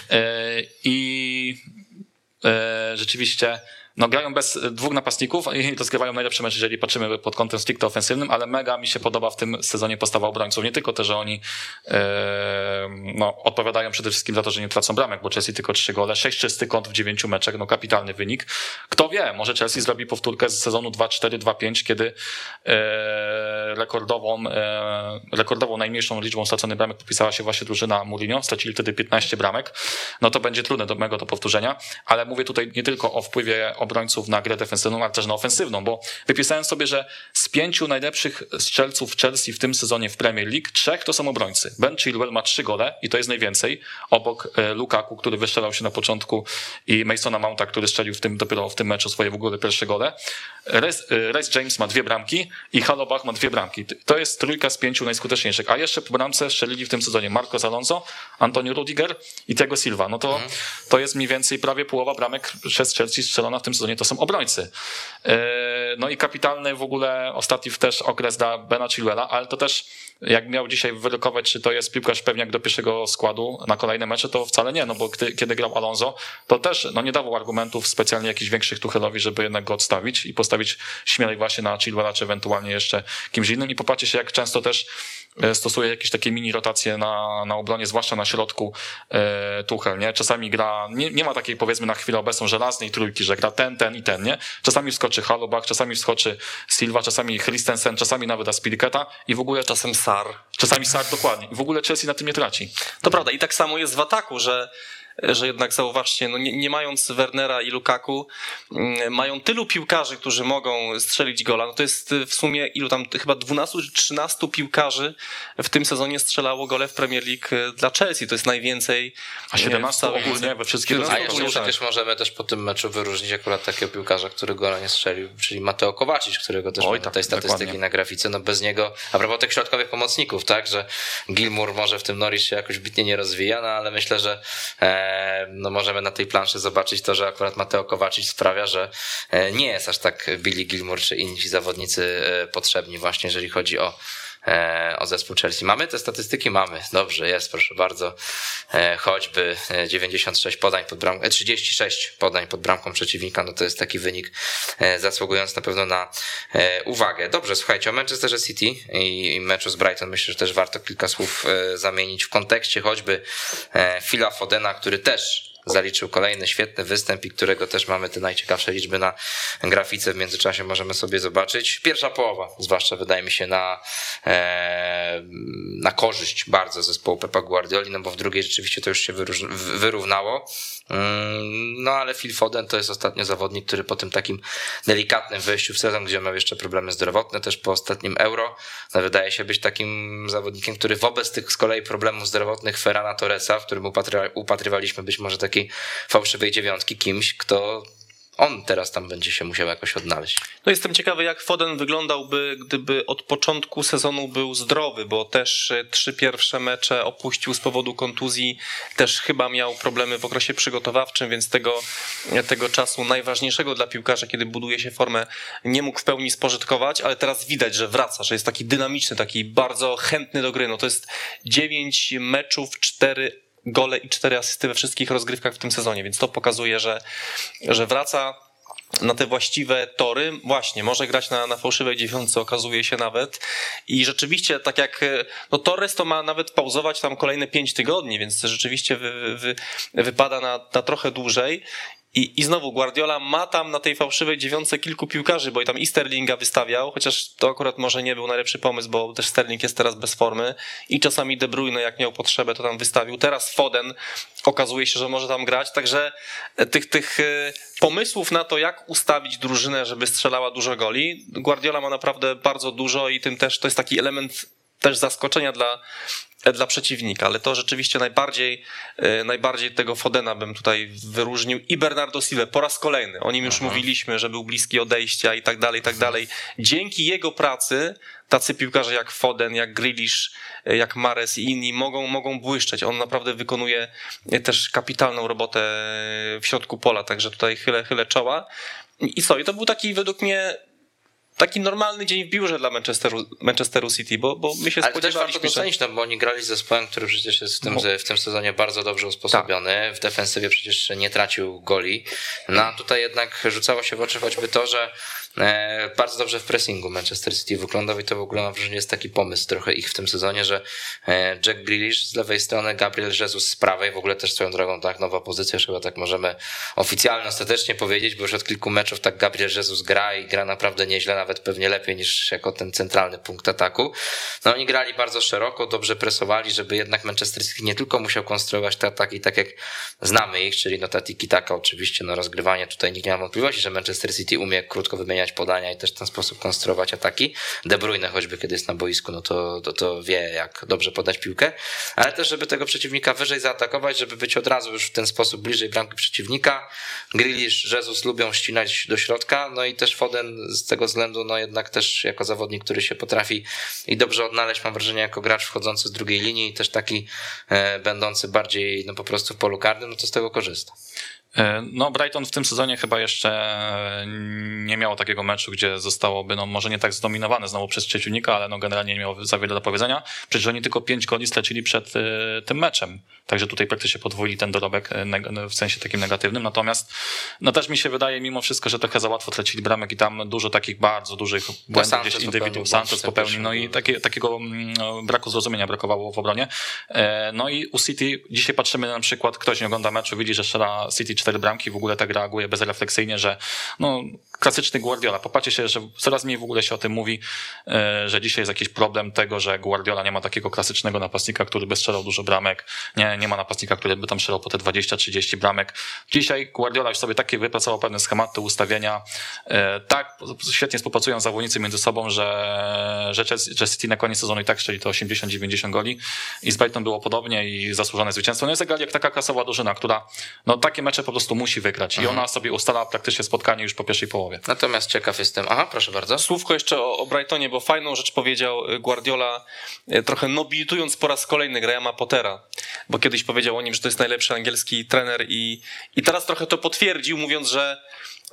E, I e, rzeczywiście no grają bez dwóch napastników i rozgrywają najlepsze mecze, jeżeli patrzymy pod kątem stricte ofensywnym, ale mega mi się podoba w tym sezonie postawa obrońców. Nie tylko to, że oni e, no, odpowiadają przede wszystkim za to, że nie tracą bramek, bo Chelsea tylko trzy gole, sześć czysty kąt w dziewięciu meczach, no kapitalny wynik. Kto wie, może Chelsea zrobi powtórkę z sezonu 2-4, 2-5, kiedy e, rekordową, e, rekordową najmniejszą liczbą straconych bramek podpisała się właśnie drużyna Mourinho, stracili wtedy 15 bramek. No to będzie trudne do mego do powtórzenia, ale mówię tutaj nie tylko o wpływie obrońców na grę defensywną, ale też na ofensywną, bo wypisałem sobie, że z pięciu najlepszych strzelców Chelsea w tym sezonie w Premier League, trzech to są obrońcy. Ben Chilwell ma trzy gole i to jest najwięcej, obok e, Lukaku, który wystrzelał się na początku i Masona Mounta, który strzelił w tym, dopiero w tym meczu swoje w ogóle pierwsze gole. Rice James ma dwie bramki i Halobach ma dwie bramki. To jest trójka z pięciu najskuteczniejszych. A jeszcze po bramce strzelili w tym sezonie Marcos Alonso, Antonio Rudiger i Tego Silva. No to, mhm. to jest mniej więcej prawie połowa bramek przez Chelsea strzelona w tym sezonie to są obrońcy. E, no i kapitalny w ogóle ostatni też okres dla Bena Chilwella, ale to też jak miał dzisiaj wyrokować, czy to jest piłkarz pewniak do pierwszego składu na kolejne mecze, to wcale nie, no bo gdy, kiedy grał Alonso, to też no nie dawał argumentów specjalnie jakichś większych Tuchelowi, żeby jednak go odstawić i postawić śmielej właśnie na Chilwella, czy ewentualnie jeszcze kimś innym i popatrzcie się, jak często też E, stosuje jakieś takie mini rotacje na, na obronie, zwłaszcza na środku e, Tuchel, nie? Czasami gra, nie, nie ma takiej powiedzmy na chwilę obecną żelaznej trójki, że gra ten, ten i ten, nie? Czasami wskoczy Halobach, czasami wskoczy Silva, czasami Christensen, czasami nawet Aspiriketa i w ogóle... Czasem Sar. Czasami Sar, dokładnie. I w ogóle Chelsea na tym nie traci. To prawda i tak samo jest w ataku, że że jednak zauważcie, no nie, nie mając Wernera i Lukaku, mm, mają tylu piłkarzy, którzy mogą strzelić gola. No to jest w sumie ilu tam, chyba 12 czy 13 piłkarzy w tym sezonie strzelało gole w Premier League dla Chelsea. To jest najwięcej. A 17 ogólnie we wszystkich A jeszcze przecież możemy też po tym meczu wyróżnić akurat takiego piłkarza, który gola nie strzelił, czyli Mateo Kowacic, którego też Oj, tak, tej statystyki dokładnie. na grafice. No bez niego, a propos tych środkowych pomocników, tak, że Gilmour może w tym Norwich się jakoś bitnie nie rozwija, no ale myślę, że e, no możemy na tej planszy zobaczyć to, że akurat Mateo Kowacic sprawia, że e, nie jest aż tak Billy Gilmour czy inni zawodnicy e, potrzebni właśnie, jeżeli chodzi o o zespół Chelsea. Mamy te statystyki? Mamy. Dobrze, jest, proszę bardzo. E, choćby 96 podań pod bramką, 36 podań pod bramką przeciwnika, no to jest taki wynik e, zasługujący na pewno na uwagę. Dobrze, słuchajcie, o Manchester City i meczu z Brighton myślę, że też warto kilka słów zamienić w kontekście choćby Phila Fodena, który też zaliczył kolejny świetny występ i którego też mamy te najciekawsze liczby na grafice w międzyczasie możemy sobie zobaczyć. Pierwsza połowa, zwłaszcza wydaje mi się na, e, na korzyść bardzo zespołu Pepa Guardioli, no bo w drugiej rzeczywiście to już się wyrównało. Mm, no ale Phil Foden to jest ostatnio zawodnik, który po tym takim delikatnym wejściu w sezon, gdzie miał jeszcze problemy zdrowotne, też po ostatnim euro, no wydaje się być takim zawodnikiem, który wobec tych z kolei problemów zdrowotnych Ferrana Torresa, w którym upatrywaliśmy być może takiej fałszywej dziewiątki, kimś, kto on teraz tam będzie się musiał jakoś odnaleźć. No jestem ciekawy, jak Foden wyglądałby, gdyby od początku sezonu był zdrowy, bo też e, trzy pierwsze mecze opuścił z powodu kontuzji, też chyba miał problemy w okresie przygotowawczym, więc tego, tego czasu najważniejszego dla piłkarza, kiedy buduje się formę, nie mógł w pełni spożytkować, ale teraz widać, że wraca, że jest taki dynamiczny, taki bardzo chętny do gry. No to jest dziewięć meczów, cztery gole i cztery asysty we wszystkich rozgrywkach w tym sezonie, więc to pokazuje, że, że wraca na te właściwe tory. Właśnie, może grać na, na fałszywej dziewiątce, okazuje się nawet. I rzeczywiście, tak jak no Torres to ma nawet pauzować tam kolejne pięć tygodni, więc rzeczywiście wy, wy, wypada na, na trochę dłużej. I, I znowu Guardiola ma tam na tej fałszywej dziewiątce kilku piłkarzy, bo i tam i Sterlinga wystawiał, chociaż to akurat może nie był najlepszy pomysł, bo też Sterling jest teraz bez formy i czasami De Bruyne jak miał potrzebę to tam wystawił. Teraz Foden okazuje się, że może tam grać, także tych, tych e, pomysłów na to, jak ustawić drużynę, żeby strzelała dużo goli, Guardiola ma naprawdę bardzo dużo i tym też to jest taki element też zaskoczenia dla, dla przeciwnika, ale to rzeczywiście najbardziej, e, najbardziej tego Fodena bym tutaj wyróżnił i Bernardo Silva po raz kolejny. O nim już Aha. mówiliśmy, że był bliski odejścia i tak dalej, i tak dalej. Dzięki jego pracy tacy piłkarze jak Foden, jak Grealish, e, jak Mares i inni mogą, mogą błyszczeć. On naprawdę wykonuje też kapitalną robotę w środku pola, także tutaj chylę, chylę czoła. I co? I to był taki według mnie taki normalny dzień w biurze dla Manchesteru, Manchesteru City, bo, bo my się Ale spodziewaliśmy. Ale też warto docenić, no, bo oni grali z zespołem, który przecież jest w tym, no. w tym sezonie bardzo dobrze usposobiony. Tak. W defensywie przecież nie tracił goli. No a tutaj jednak rzucało się w oczy choćby to, że bardzo dobrze w pressingu Manchester City wyglądał i to w ogóle mam wrażenie jest taki pomysł trochę ich w tym sezonie, że e, Jack Grealish z lewej strony, Gabriel Jesus z prawej, w ogóle też swoją drogą tak nowa pozycja, chyba tak możemy oficjalnie, ostatecznie powiedzieć, bo już od kilku meczów tak Gabriel Jesus gra i gra naprawdę nieźle, nawet pewnie lepiej niż jako ten centralny punkt ataku. No oni grali bardzo szeroko, dobrze presowali, żeby jednak Manchester City nie tylko musiał konstruować te ataki tak jak znamy ich, czyli no ta tiki taka oczywiście, no rozgrywanie tutaj nikt nie ma wątpliwości, że Manchester City umie krótko wymieniać zmieniać podania i też w ten sposób konstruować ataki. De Bruyne choćby kiedy jest na boisku, no to, to, to wie jak dobrze podać piłkę, ale też żeby tego przeciwnika wyżej zaatakować, żeby być od razu już w ten sposób bliżej bramki przeciwnika. Grealish, Jesus lubią ścinać do środka, no i też Foden z tego względu, no jednak też jako zawodnik, który się potrafi i dobrze odnaleźć, mam wrażenie, jako gracz wchodzący z drugiej linii i też taki e, będący bardziej no po prostu w polu karnym, no to z tego korzysta. E, no, Brighton w tym sezonie chyba jeszcze nie miało takiego meczu, gdzie zostałoby, no może nie tak zdominowane znowu przez przeciwnika, ale no generalnie nie miało za wiele do powiedzenia. Przecież oni tylko pięć goli stracili przed e, tym meczem. Także tutaj praktycznie podwójili ten dorobek e, w sensie takim negatywnym. Natomiast no też mi się wydaje mimo wszystko, że trochę za łatwo tracili bramek i tam dużo takich bardzo dużych błędów gdzieś indywidualnych Sanchez popełnił. No i takie, takiego mm, no, braku zrozumienia brakowało w obronie. No i u City dzisiaj patrzymy na przykład, ktoś nie ogląda meczu, widzi, że strzela City cztery bramki, w ogóle tak reaguje bezrefleksyjnie, że no, klasyczny Guardiola. Popatrzcie się, że coraz mniej w ogóle się o tym mówi, e, że dzisiaj jest jakiś problem tego, że Guardiola nie ma takiego klasycznego napastnika, który by strzelał dużo bramek, nie, nie ma napastnika, który by tam strzelał po te 20-30 bramek. Dzisiaj Guardiola już sobie takie wypracował pewne schematy, ustawienia, e, tak, świetnie współpracują zawodnicy między sobą, że, że, City na koniec sezonu i tak strzeli to 80-90 goli i z Brighton było podobnie i zasłużone zwycięstwo. No jest jak taka klasowa drużyna, która no takie mecze po prostu musi wygrać i mhm. ona sobie ustala praktycznie spotkanie już po pierwszej połowie. Natomiast ciekaw jestem, aha, proszę bardzo. Słówko jeszcze o, o Brightonie, bo fajną rzecz powiedział y, Guardiola, y, trochę nobilitując po raz kolejny Grahama Pottera, bo kiedyś powiedział o nim, że to jest najlepszy angielski trener i, i teraz trochę to potwierdził, mówiąc, że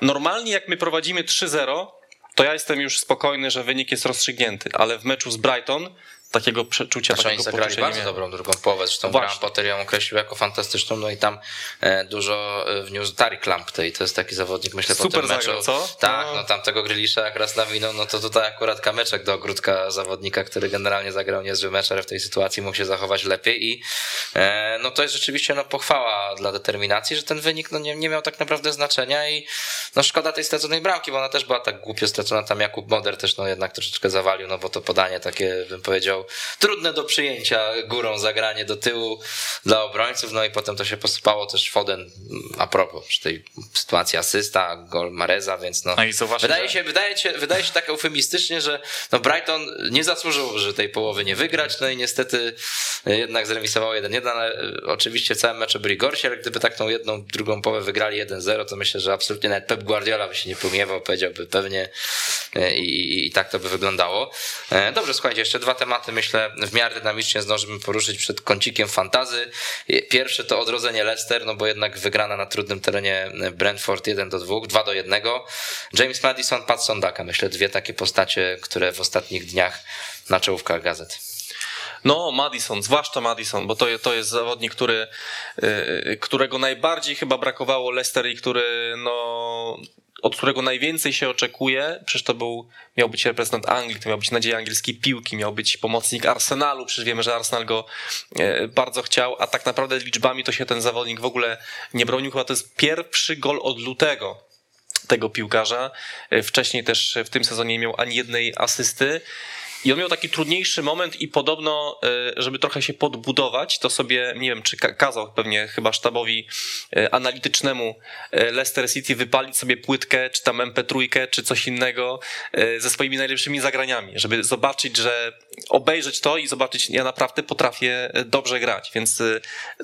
normalnie jak my prowadzimy 3-0, to ja jestem już spokojny, że wynik jest rozstrzygnięty, ale w meczu z Brighton takiego przeczucia, znaczy, takiego oni zagrali bardzo dobrą drugą połowę, zresztą Graham Potter ją określił jako fantastyczną, no i tam e, dużo e, wniósł Tarik Lamptey, i to jest taki zawodnik, myślę, Super po tym meczu. Zagrał, co? Tak, no, no tam tego Grylisza jak raz nawinął, no to tutaj akurat kameczek do ogródka zawodnika, który generalnie zagrał niezły mecz, ale w tej sytuacji mógł się zachować lepiej i e, no to jest rzeczywiście no, pochwała dla determinacji, że ten wynik no, nie, nie miał tak naprawdę znaczenia i no szkoda tej straconej bramki, bo ona też była tak głupio stracona, tam Jakub Moder też no jednak troszeczkę zawalił, no bo to podanie takie, bym powiedział, trudne do przyjęcia górą zagranie do tyłu dla obrońców, no i potem to się posypało też Foden a propos tej sytuacji asysta, gol Mareza, więc no, no wydaje, że... się, wydaje, się, wydaje się tak eufemistycznie, że no Brighton nie zasłużył, że tej połowy nie wygrać, no i niestety jednak zremisowało 1-1, ale oczywiście całe mecze byli gorsi, ale gdyby tak tą jedną, drugą połowę wygrali 1-0, to myślę, że absolutnie nawet Pep Guardiola by się nie pomiewał, powiedziałby pewnie i, i, i tak to by wyglądało. E, dobrze, słuchajcie, jeszcze dwa tematy myślę w miarę dynamicznie zdążymy poruszyć przed kącikiem fantazy. Pierwszy to odrodzenie Leicester, no bo jednak wygrana na trudnym terenie Brentford 1 do 2, 2 do 1. James Madison, Pat Sondaka. Myślę dwie takie postacie, które w ostatnich dniach na czołówkach gazet. No, Madison, zwłaszcza Madison, bo to, to jest zawodnik, który, y, którego najbardziej chyba brakowało Leicester i który no, od którego najwięcej się oczekuje, przecież to był, miał być reprezentant Anglii, to miał być nadzieja angielskiej piłki, miał być pomocnik Arsenalu, przecież wiemy, że Arsenal go e, bardzo chciał, a tak naprawdę liczbami to się ten zawodnik w ogóle nie bronił, chyba to jest pierwszy gol od lutego tego piłkarza. E, wcześniej też w tym sezonie nie miał ani jednej asysty. I on miał taki trudniejszy moment i podobno, e, żeby trochę się podbudować, to sobie, nie wiem, czy kazał pewnie chyba sztabowi e, analitycznemu e, Leicester City wypalić sobie płytkę, czy tam MP3, czy coś innego ze swoimi najlepszymi zagraniami, żeby zobaczyć, że obejrzeć to i zobaczyć, ja naprawdę potrafię dobrze grać, więc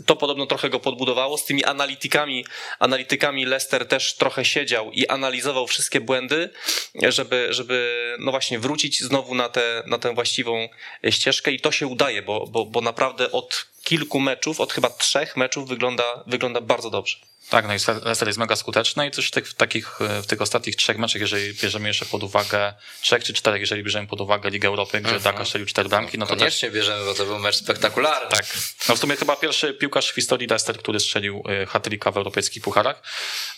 to podobno trochę go podbudowało. Z tymi analitykami, analitykami Leicester też trochę siedział i analizował wszystkie błędy, żeby, żeby no właśnie wrócić znowu na te na tę właściwą ścieżkę i to się udaje, bo, bo, bo naprawdę od kilku meczów, od chyba trzech meczów wygląda, wygląda bardzo dobrze. Tak, no i Leicester jest mega skuteczny i też w tych, w takich, w tych ostatnich trzech meczach, jeżeli bierzemy jeszcze pod uwagę, trzech czy czterech, jeżeli bierzemy pod uwagę Ligę Europy, gdzie uh-huh. Daka strzelił cztery bramki, no to Koniecznie też... bierzemy, bo to był mecz spektakularny. Tak. No w sumie chyba pierwszy piłkarz w historii Leicester, który strzelił y, hat w europejskich pucharach.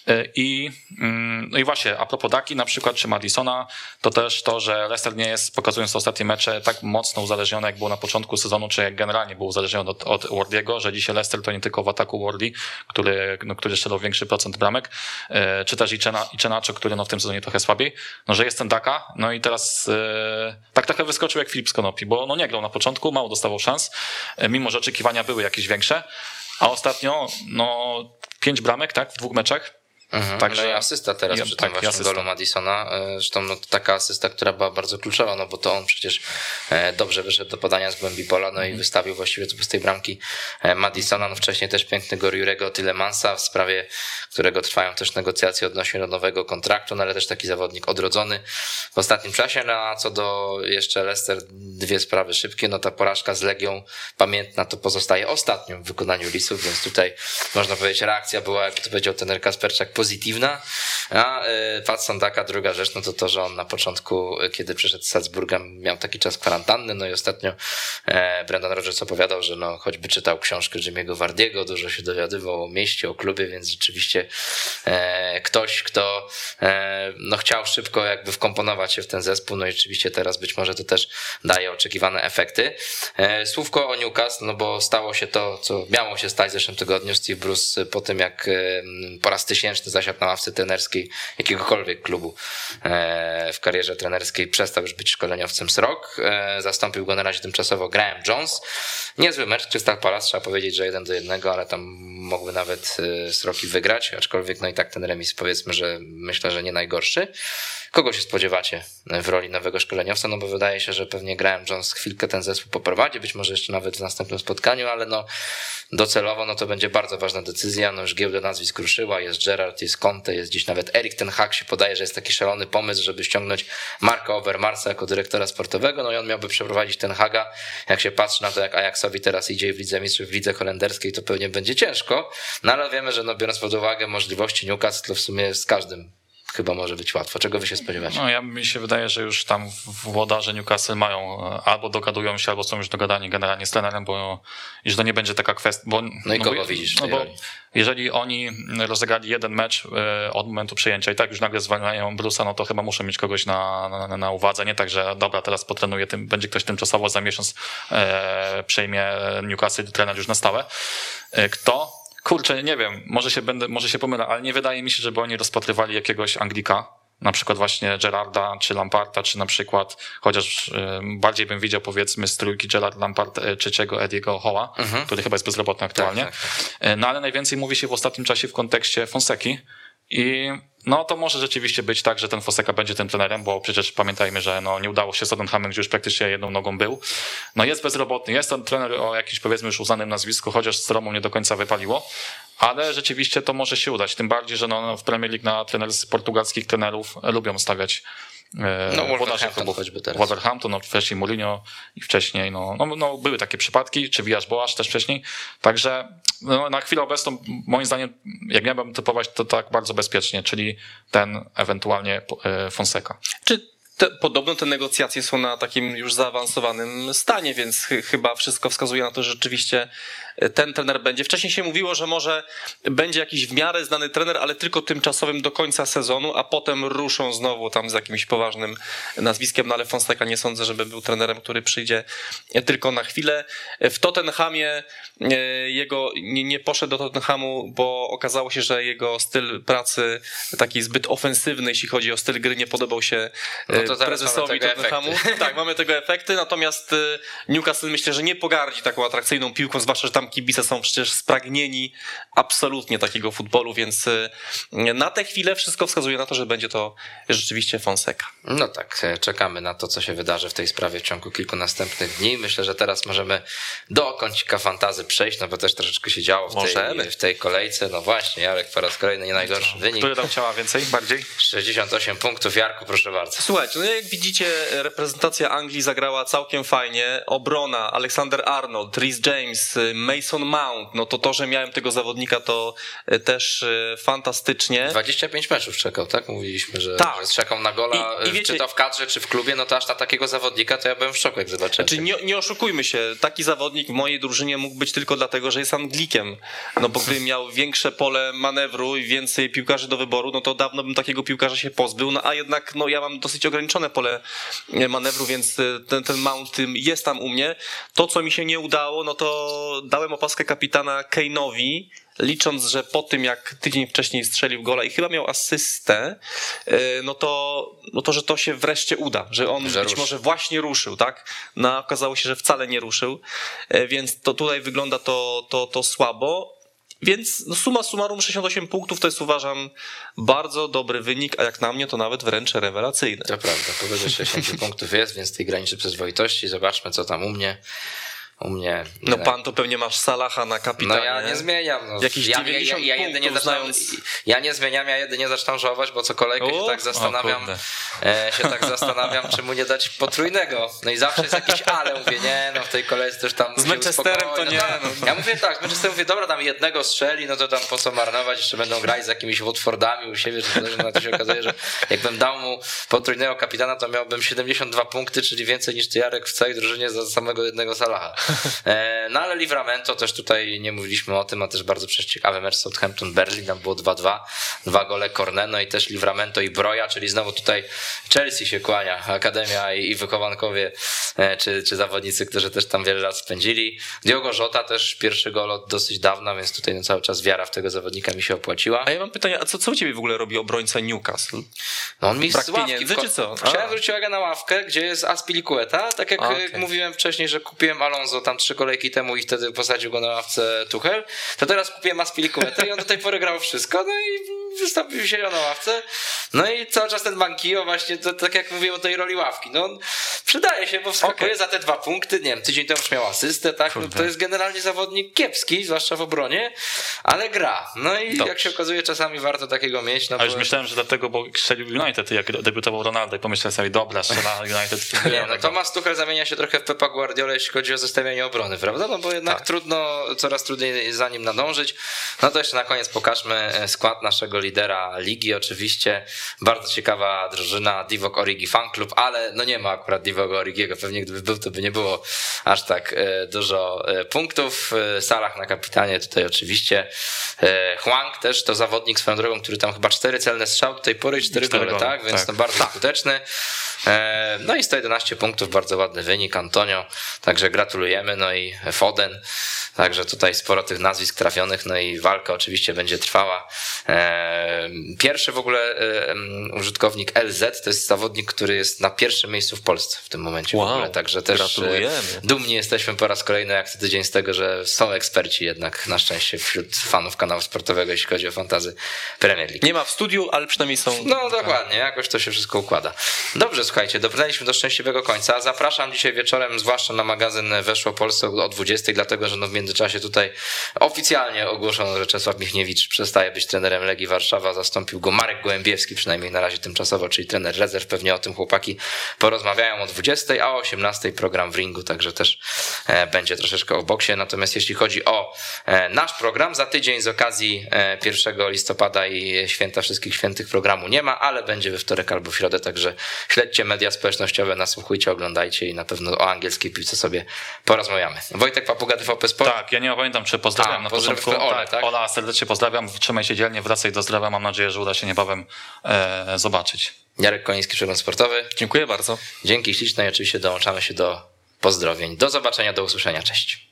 Y, I, mm, no i właśnie, a propos Daki na przykład, czy Madisona, to też to, że Leicester nie jest, pokazując ostatnie mecze, tak mocno uzależniony, jak było na początku sezonu, czy jak generalnie był uzależniony od, od Wardiego, że dzisiaj Leicester to nie tylko w ataku Wardy, który, no, który strzelał większy procent bramek, e, czy też Iczenacho, który no w tym sezonie trochę słabiej, no że jest ten Daka, no i teraz e, tak trochę wyskoczył jak Filip Skonopi, bo no nie grał na początku, mało dostawał szans, e, mimo że oczekiwania były jakieś większe, a ostatnio no pięć bramek, tak, w dwóch meczach, Mhm, Także no i asysta teraz ja, przy tak, tym właśnie golu Madisona. E, zresztą no, taka asysta, która była bardzo kluczowa, no bo to on przecież e, dobrze wyszedł do podania z głębi pola, no i mhm. wystawił właściwie z tej bramki e, Madisona. No wcześniej też piękny gol Jurego Tilemansa, w sprawie którego trwają też negocjacje odnośnie do nowego kontraktu, no ale też taki zawodnik odrodzony w ostatnim czasie. No a co do jeszcze Leicester, dwie sprawy szybkie, no ta porażka z Legią pamiętna to pozostaje ostatnią w wykonaniu Lisów, więc tutaj można powiedzieć reakcja była, jak to powiedział ten Kasperczak, pozytywna. A Pat Sandaka, druga rzecz, no to to, że on na początku, kiedy przyszedł z Salzburga, miał taki czas kwarantanny, no i ostatnio Brendan Rodgers opowiadał, że no choćby czytał książkę Jimmy'ego Wardiego, dużo się dowiadywał o mieście, o klubie, więc rzeczywiście ktoś, kto no chciał szybko jakby wkomponować się w ten zespół, no i rzeczywiście teraz być może to też daje oczekiwane efekty. Słówko o Newcastle, no bo stało się to, co miało się stać w zeszłym tygodniu. Steve Bruce po tym, jak po raz tysięczny zasiadł na ławce trenerskiej jakiegokolwiek klubu e, w karierze trenerskiej, przestał już być szkoleniowcem z rok. E, zastąpił go na razie tymczasowo Graham Jones. Niezły mecz Crystal Palace, trzeba powiedzieć, że jeden do jednego, ale tam mogły nawet e, Sroki wygrać, aczkolwiek no i tak ten remis powiedzmy, że myślę, że nie najgorszy. Kogo się spodziewacie w roli nowego szkoleniowca? No bo wydaje się, że pewnie Graham Jones chwilkę ten zespół poprowadzi, być może jeszcze nawet w następnym spotkaniu, ale no docelowo no to będzie bardzo ważna decyzja. No już giełda nazwisk ruszyła, jest Gerard, jest Conte, jest dziś nawet Erik ten Hag się podaje, że jest taki szalony pomysł, żeby ściągnąć Marka Overmarsa jako dyrektora sportowego, no i on miałby przeprowadzić ten Haga. Jak się patrzy na to, jak Ajaxowi teraz idzie w Lidze Mistrzów, w Lidze Holenderskiej, to pewnie będzie ciężko, no ale wiemy, że no biorąc pod uwagę możliwości Newcastle, w sumie z każdym chyba może być łatwo. Czego wy się spodziewacie? No ja mi się wydaje, że już tam włodarze Newcastle mają e, albo dogadują się, albo są już dogadani generalnie z trenerem, bo że to nie będzie taka kwestia. Bo, no i no kogo widzisz? No bo jeżeli oni rozegrali jeden mecz e, od momentu przyjęcia i tak już nagle zwalniają Brusa, no to chyba muszę mieć kogoś na, na, na uwadze. Nie tak, że dobra, teraz potrenuję, tym, będzie ktoś tymczasowo za miesiąc e, przejmie Newcastle trener już na stałe. E, kto? Kurczę, nie wiem, może się będę, może się pomylę, ale nie wydaje mi się, żeby oni rozpatrywali jakiegoś Anglika, na przykład właśnie Gerarda czy Lamparta, czy na przykład, chociaż bardziej bym widział powiedzmy z trójki Gerard Lampard y, trzeciego Ediego Hoła, mhm. który chyba jest bezrobotny aktualnie. Tak, tak, tak. No ale najwięcej mówi się w ostatnim czasie w kontekście Fonseki i no to może rzeczywiście być tak, że ten Foseka będzie tym trenerem, bo przecież pamiętajmy, że no, nie udało się z Tottenhamem, gdzie już praktycznie jedną nogą był. No jest bezrobotny, jest to trener o jakimś powiedzmy już uznanym nazwisku, chociaż z Romą nie do końca wypaliło, ale rzeczywiście to może się udać. Tym bardziej, że no, w Premier League na trener z portugalskich trenerów lubią stawiać no, Wolverhampton choćby teraz. Wolverhampton, no wcześniej Mourinho i wcześniej, no, no, no były takie przypadki, czy Wijasz Boasz też wcześniej, także no, na chwilę obecną moim zdaniem, jak miałbym typować, to tak bardzo bezpiecznie, czyli ten ewentualnie e, Fonseca. Czy te, podobno te negocjacje są na takim już zaawansowanym stanie, więc ch chyba wszystko wskazuje na to, że rzeczywiście ten trener będzie. Wcześniej się mówiło, że może będzie jakiś w miarę znany trener, ale tylko tymczasowym do końca sezonu, a potem ruszą znowu tam z jakimś poważnym nazwiskiem, no ale Fonseca nie sądzę, żeby był trenerem, który przyjdzie tylko na chwilę. W Tottenhamie e, jego nie, nie poszedł do Tottenhamu, bo okazało się, że jego styl pracy taki zbyt ofensywny, jeśli chodzi o styl gry, nie podobał się e, no prezesowi Tottenhamu. Efekty. Tak, mamy tego efekty, natomiast e, Newcastle myślę, że nie pogardzi taką atrakcyjną piłką, zwłaszcza, że tam kibice są przecież spragnieni absolutnie takiego futbolu, więc y, na tę chwilę wszystko wskazuje na to, że będzie to rzeczywiście Fonseca. No tak, e, czekamy na to, co się wydarzy w tej sprawie w ciągu kilku następnych dni. Myślę, że teraz możemy do kącika fantazy przejść, no bo też troszeczkę się działo w tej, w tej kolejce. No właśnie, Jarek po raz kolejny nie najgorszy no, wynik. Który tam chciała więcej, bardziej? 68 punktów. Jarku, proszę bardzo. Słuchajcie, no jak widzicie, reprezentacja Anglii zagrała całkiem fajnie. Obrona, Alexander Arnold, Rhys James, May Mason Mount, no to to, że miałem tego zawodnika, to e, też e, fantastycznie. 25 meczów czekał, tak? Mówiliśmy, że, tak. czekał na gola, I, i wiecie, czy to w kadrze, czy w klubie, no to aż na takiego zawodnika to ja byłem w szoku, jak zobaczyłem. Znaczy, nie, nie oszukujmy się, taki zawodnik w mojej drużynie mógł być tylko dlatego, że jest Anglikiem. No bo gdybym miał większe pole manewru i więcej piłkarzy do wyboru, no to dawno bym takiego piłkarza się pozbył, no a jednak no ja mam dosyć ograniczone pole e, manewru, więc ten, ten Mount jest tam u mnie. To, co mi się nie udało, no to dałem dałem opaskę kapitana Kane'owi, licząc, że po tym jak tydzień wcześniej strzelił gola i chyba miał asystę, e, no to, no to że to się wreszcie uda, że on że być ruszy. może właśnie ruszył, tak? No okazało się, że wcale nie ruszył, e, więc to tutaj wygląda to, to, to słabo. Więc no suma summarum 68 punktów to jest uważam bardzo dobry wynik, a jak na mnie to nawet wręcz rewelacyjny. To prawda, powyżej 60 punktów jest, więc tej graniczy przyzwoitości. Zobaczmy co tam u mnie. U mnie. No nie. pan to pewnie masz Salaha na kapitanie. No ja nie zmieniam. No. Jakiś ja, 90 ja, ja, ja zaczynam, ja nie zmieniam, ja jedynie zaczynam żałować, bo co kolejkę się tak zastanawiam, e, się tak zastanawiam, czy mu nie dać potrójnego. No i zawsze jest jakiś ale, mówię, nie, no w tej kolejce też tam... Z Manchesterem to nie. No, no. Ja mówię tak, z Manchesterem mówię, dobra, tam jednego strzeli, no to tam po co marnować, jeszcze będą grać z jakimiś Watfordami u siebie, czy coś, no to się okazuje, że jakbym dał mu potrójnego kapitana, to miałbym 72 punkty, czyli więcej niż ty Jarek w całej drużynie za samego jednego Salaha. E, no ale Livramento też tutaj nie mówiliśmy o tym, a też bardzo przecież ciekawy mecz Southampton Berlin, tam było 2-2, dwa gole Corneno i też Livramento i Broja, czyli znowu tutaj Chelsea się kłania, Akademia i, i wychowankowie, e, czy, czy zawodnicy, którzy też tam wiele lat spędzili. Diogo Jota też pierwszy gol od dosyć dawna, więc tutaj no cały czas wiara w tego zawodnika mi się opłaciła. A ja mam pytanie, a co, co u ciebie w ogóle robi obrońca Newcastle? No on mi Brak z ławki pieniędzy, czy co? Chciałem zwrócić uwagę na ławkę, gdzie jest Aspilicueta, tak jak okay. mówiłem wcześniej, że kupiłem Alonso tam trzy kolejki temu i wtedy posadził go na ławce Tuchel, to teraz kupiłem Aspilicueta i on do tej pory grał wszystko, no i wystąpił się na ławce. No i cały czas ten Bankio właśnie, to, tak jak mówiłem o tej roli ławki, no przydaje się, bo wskakuje okay. za te dwa punkty, nie wiem, tydzień temu już miał asystę, tak, no, to jest generalnie zawodnik kiepski, zwłaszcza w obronie, ale gra. No i Dobrze. jak się okazuje, czasami warto takiego mieć. No A już bo... myślałem, że dlatego, bo strzelił United, jak debiutował Ronaldo i pomyślałem sobie, dobra, strzela <laughs> United. nie, no Tomasz Tuchel zamienia się trochę w Pepa Guardiola, jeśli chodzi o zestawianie obrony, prawda? No bo jednak tak. trudno, coraz trudniej za nim nadążyć. No to jeszcze na koniec pokażmy e, skład naszego lidera ligi, oczywiście bardzo ciekawa drużyna Divok Origi Fan Club, ale no nie ma akurat Divok Origiego, pewnie gdyby był, to by nie było aż tak e, dużo e, punktów. Salah na kapitanie tutaj oczywiście. Huang też to zawodnik swoją drogą, który tam chyba cztery celne strzały do tej pory cztery gole, tak? Więc tak. to bardzo tak. <laughs> skuteczny. No i 111 punktów, bardzo ładny wynik. Antonio, także gratulujemy. No i Foden, także tutaj sporo tych nazwisk trafionych, no i walka oczywiście będzie trwała. Pierwszy w ogóle użytkownik LZ to jest zawodnik, który jest na pierwszym miejscu w Polsce w tym momencie wow, w ogóle, także też gratulujemy. dumni jesteśmy po raz kolejny jak co tydzień z tego, że są eksperci jednak na szczęście wśród fanów kanału sportowego, jeśli chodzi o fantazy Premier League. Nie ma w studiu, ale przynajmniej są... No dokładnie, jakoś to się wszystko układa. Dobrze, słuchajcie, dobrnęliśmy do szczęśliwego końca. Zapraszam dzisiaj wieczorem, zwłaszcza na magazyn Weszło Polsce o 20, dlatego że no w międzyczasie tutaj oficjalnie ogłoszono, że Czesław Michniewicz przestaje być trenerem Legii Warszawa, zastąpił go Marek Gołębiewski, przynajmniej na razie tymczasowo, czyli trener rezerw. Pewnie o tym chłopaki porozmawiają o 20, a o 18 program w ringu, także też e, będzie troszeczkę o boksie. Natomiast jeśli chodzi o e, nasz program, za tydzień z okazji 1 e, listopada i święta wszystkich świętych programu nie ma, ale będzie we wtorek albo w środę, także śledźcie media społecznościowe, nasłuchujcie, oglądajcie i na pewno o angielskiej piłce sobie porozmawiamy. Wojtek Papuga, TVP Sport. Tak, ja nie pamiętam, czy pozdrawiam A, na początku. Ole, tak, tak? Ola, serdecznie pozdrawiam, trzymaj się dzielnie, wracaj do zdrowia, mam nadzieję, że uda się niebawem e, zobaczyć. Jarek Koniński, Przegląd Sportowy. Dziękuję bardzo. Dzięki śliczne i oczywiście dołączamy się do pozdrowień. Do zobaczenia, do usłyszenia, cześć.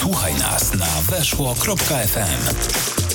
Słuchaj nas na weszło.fm.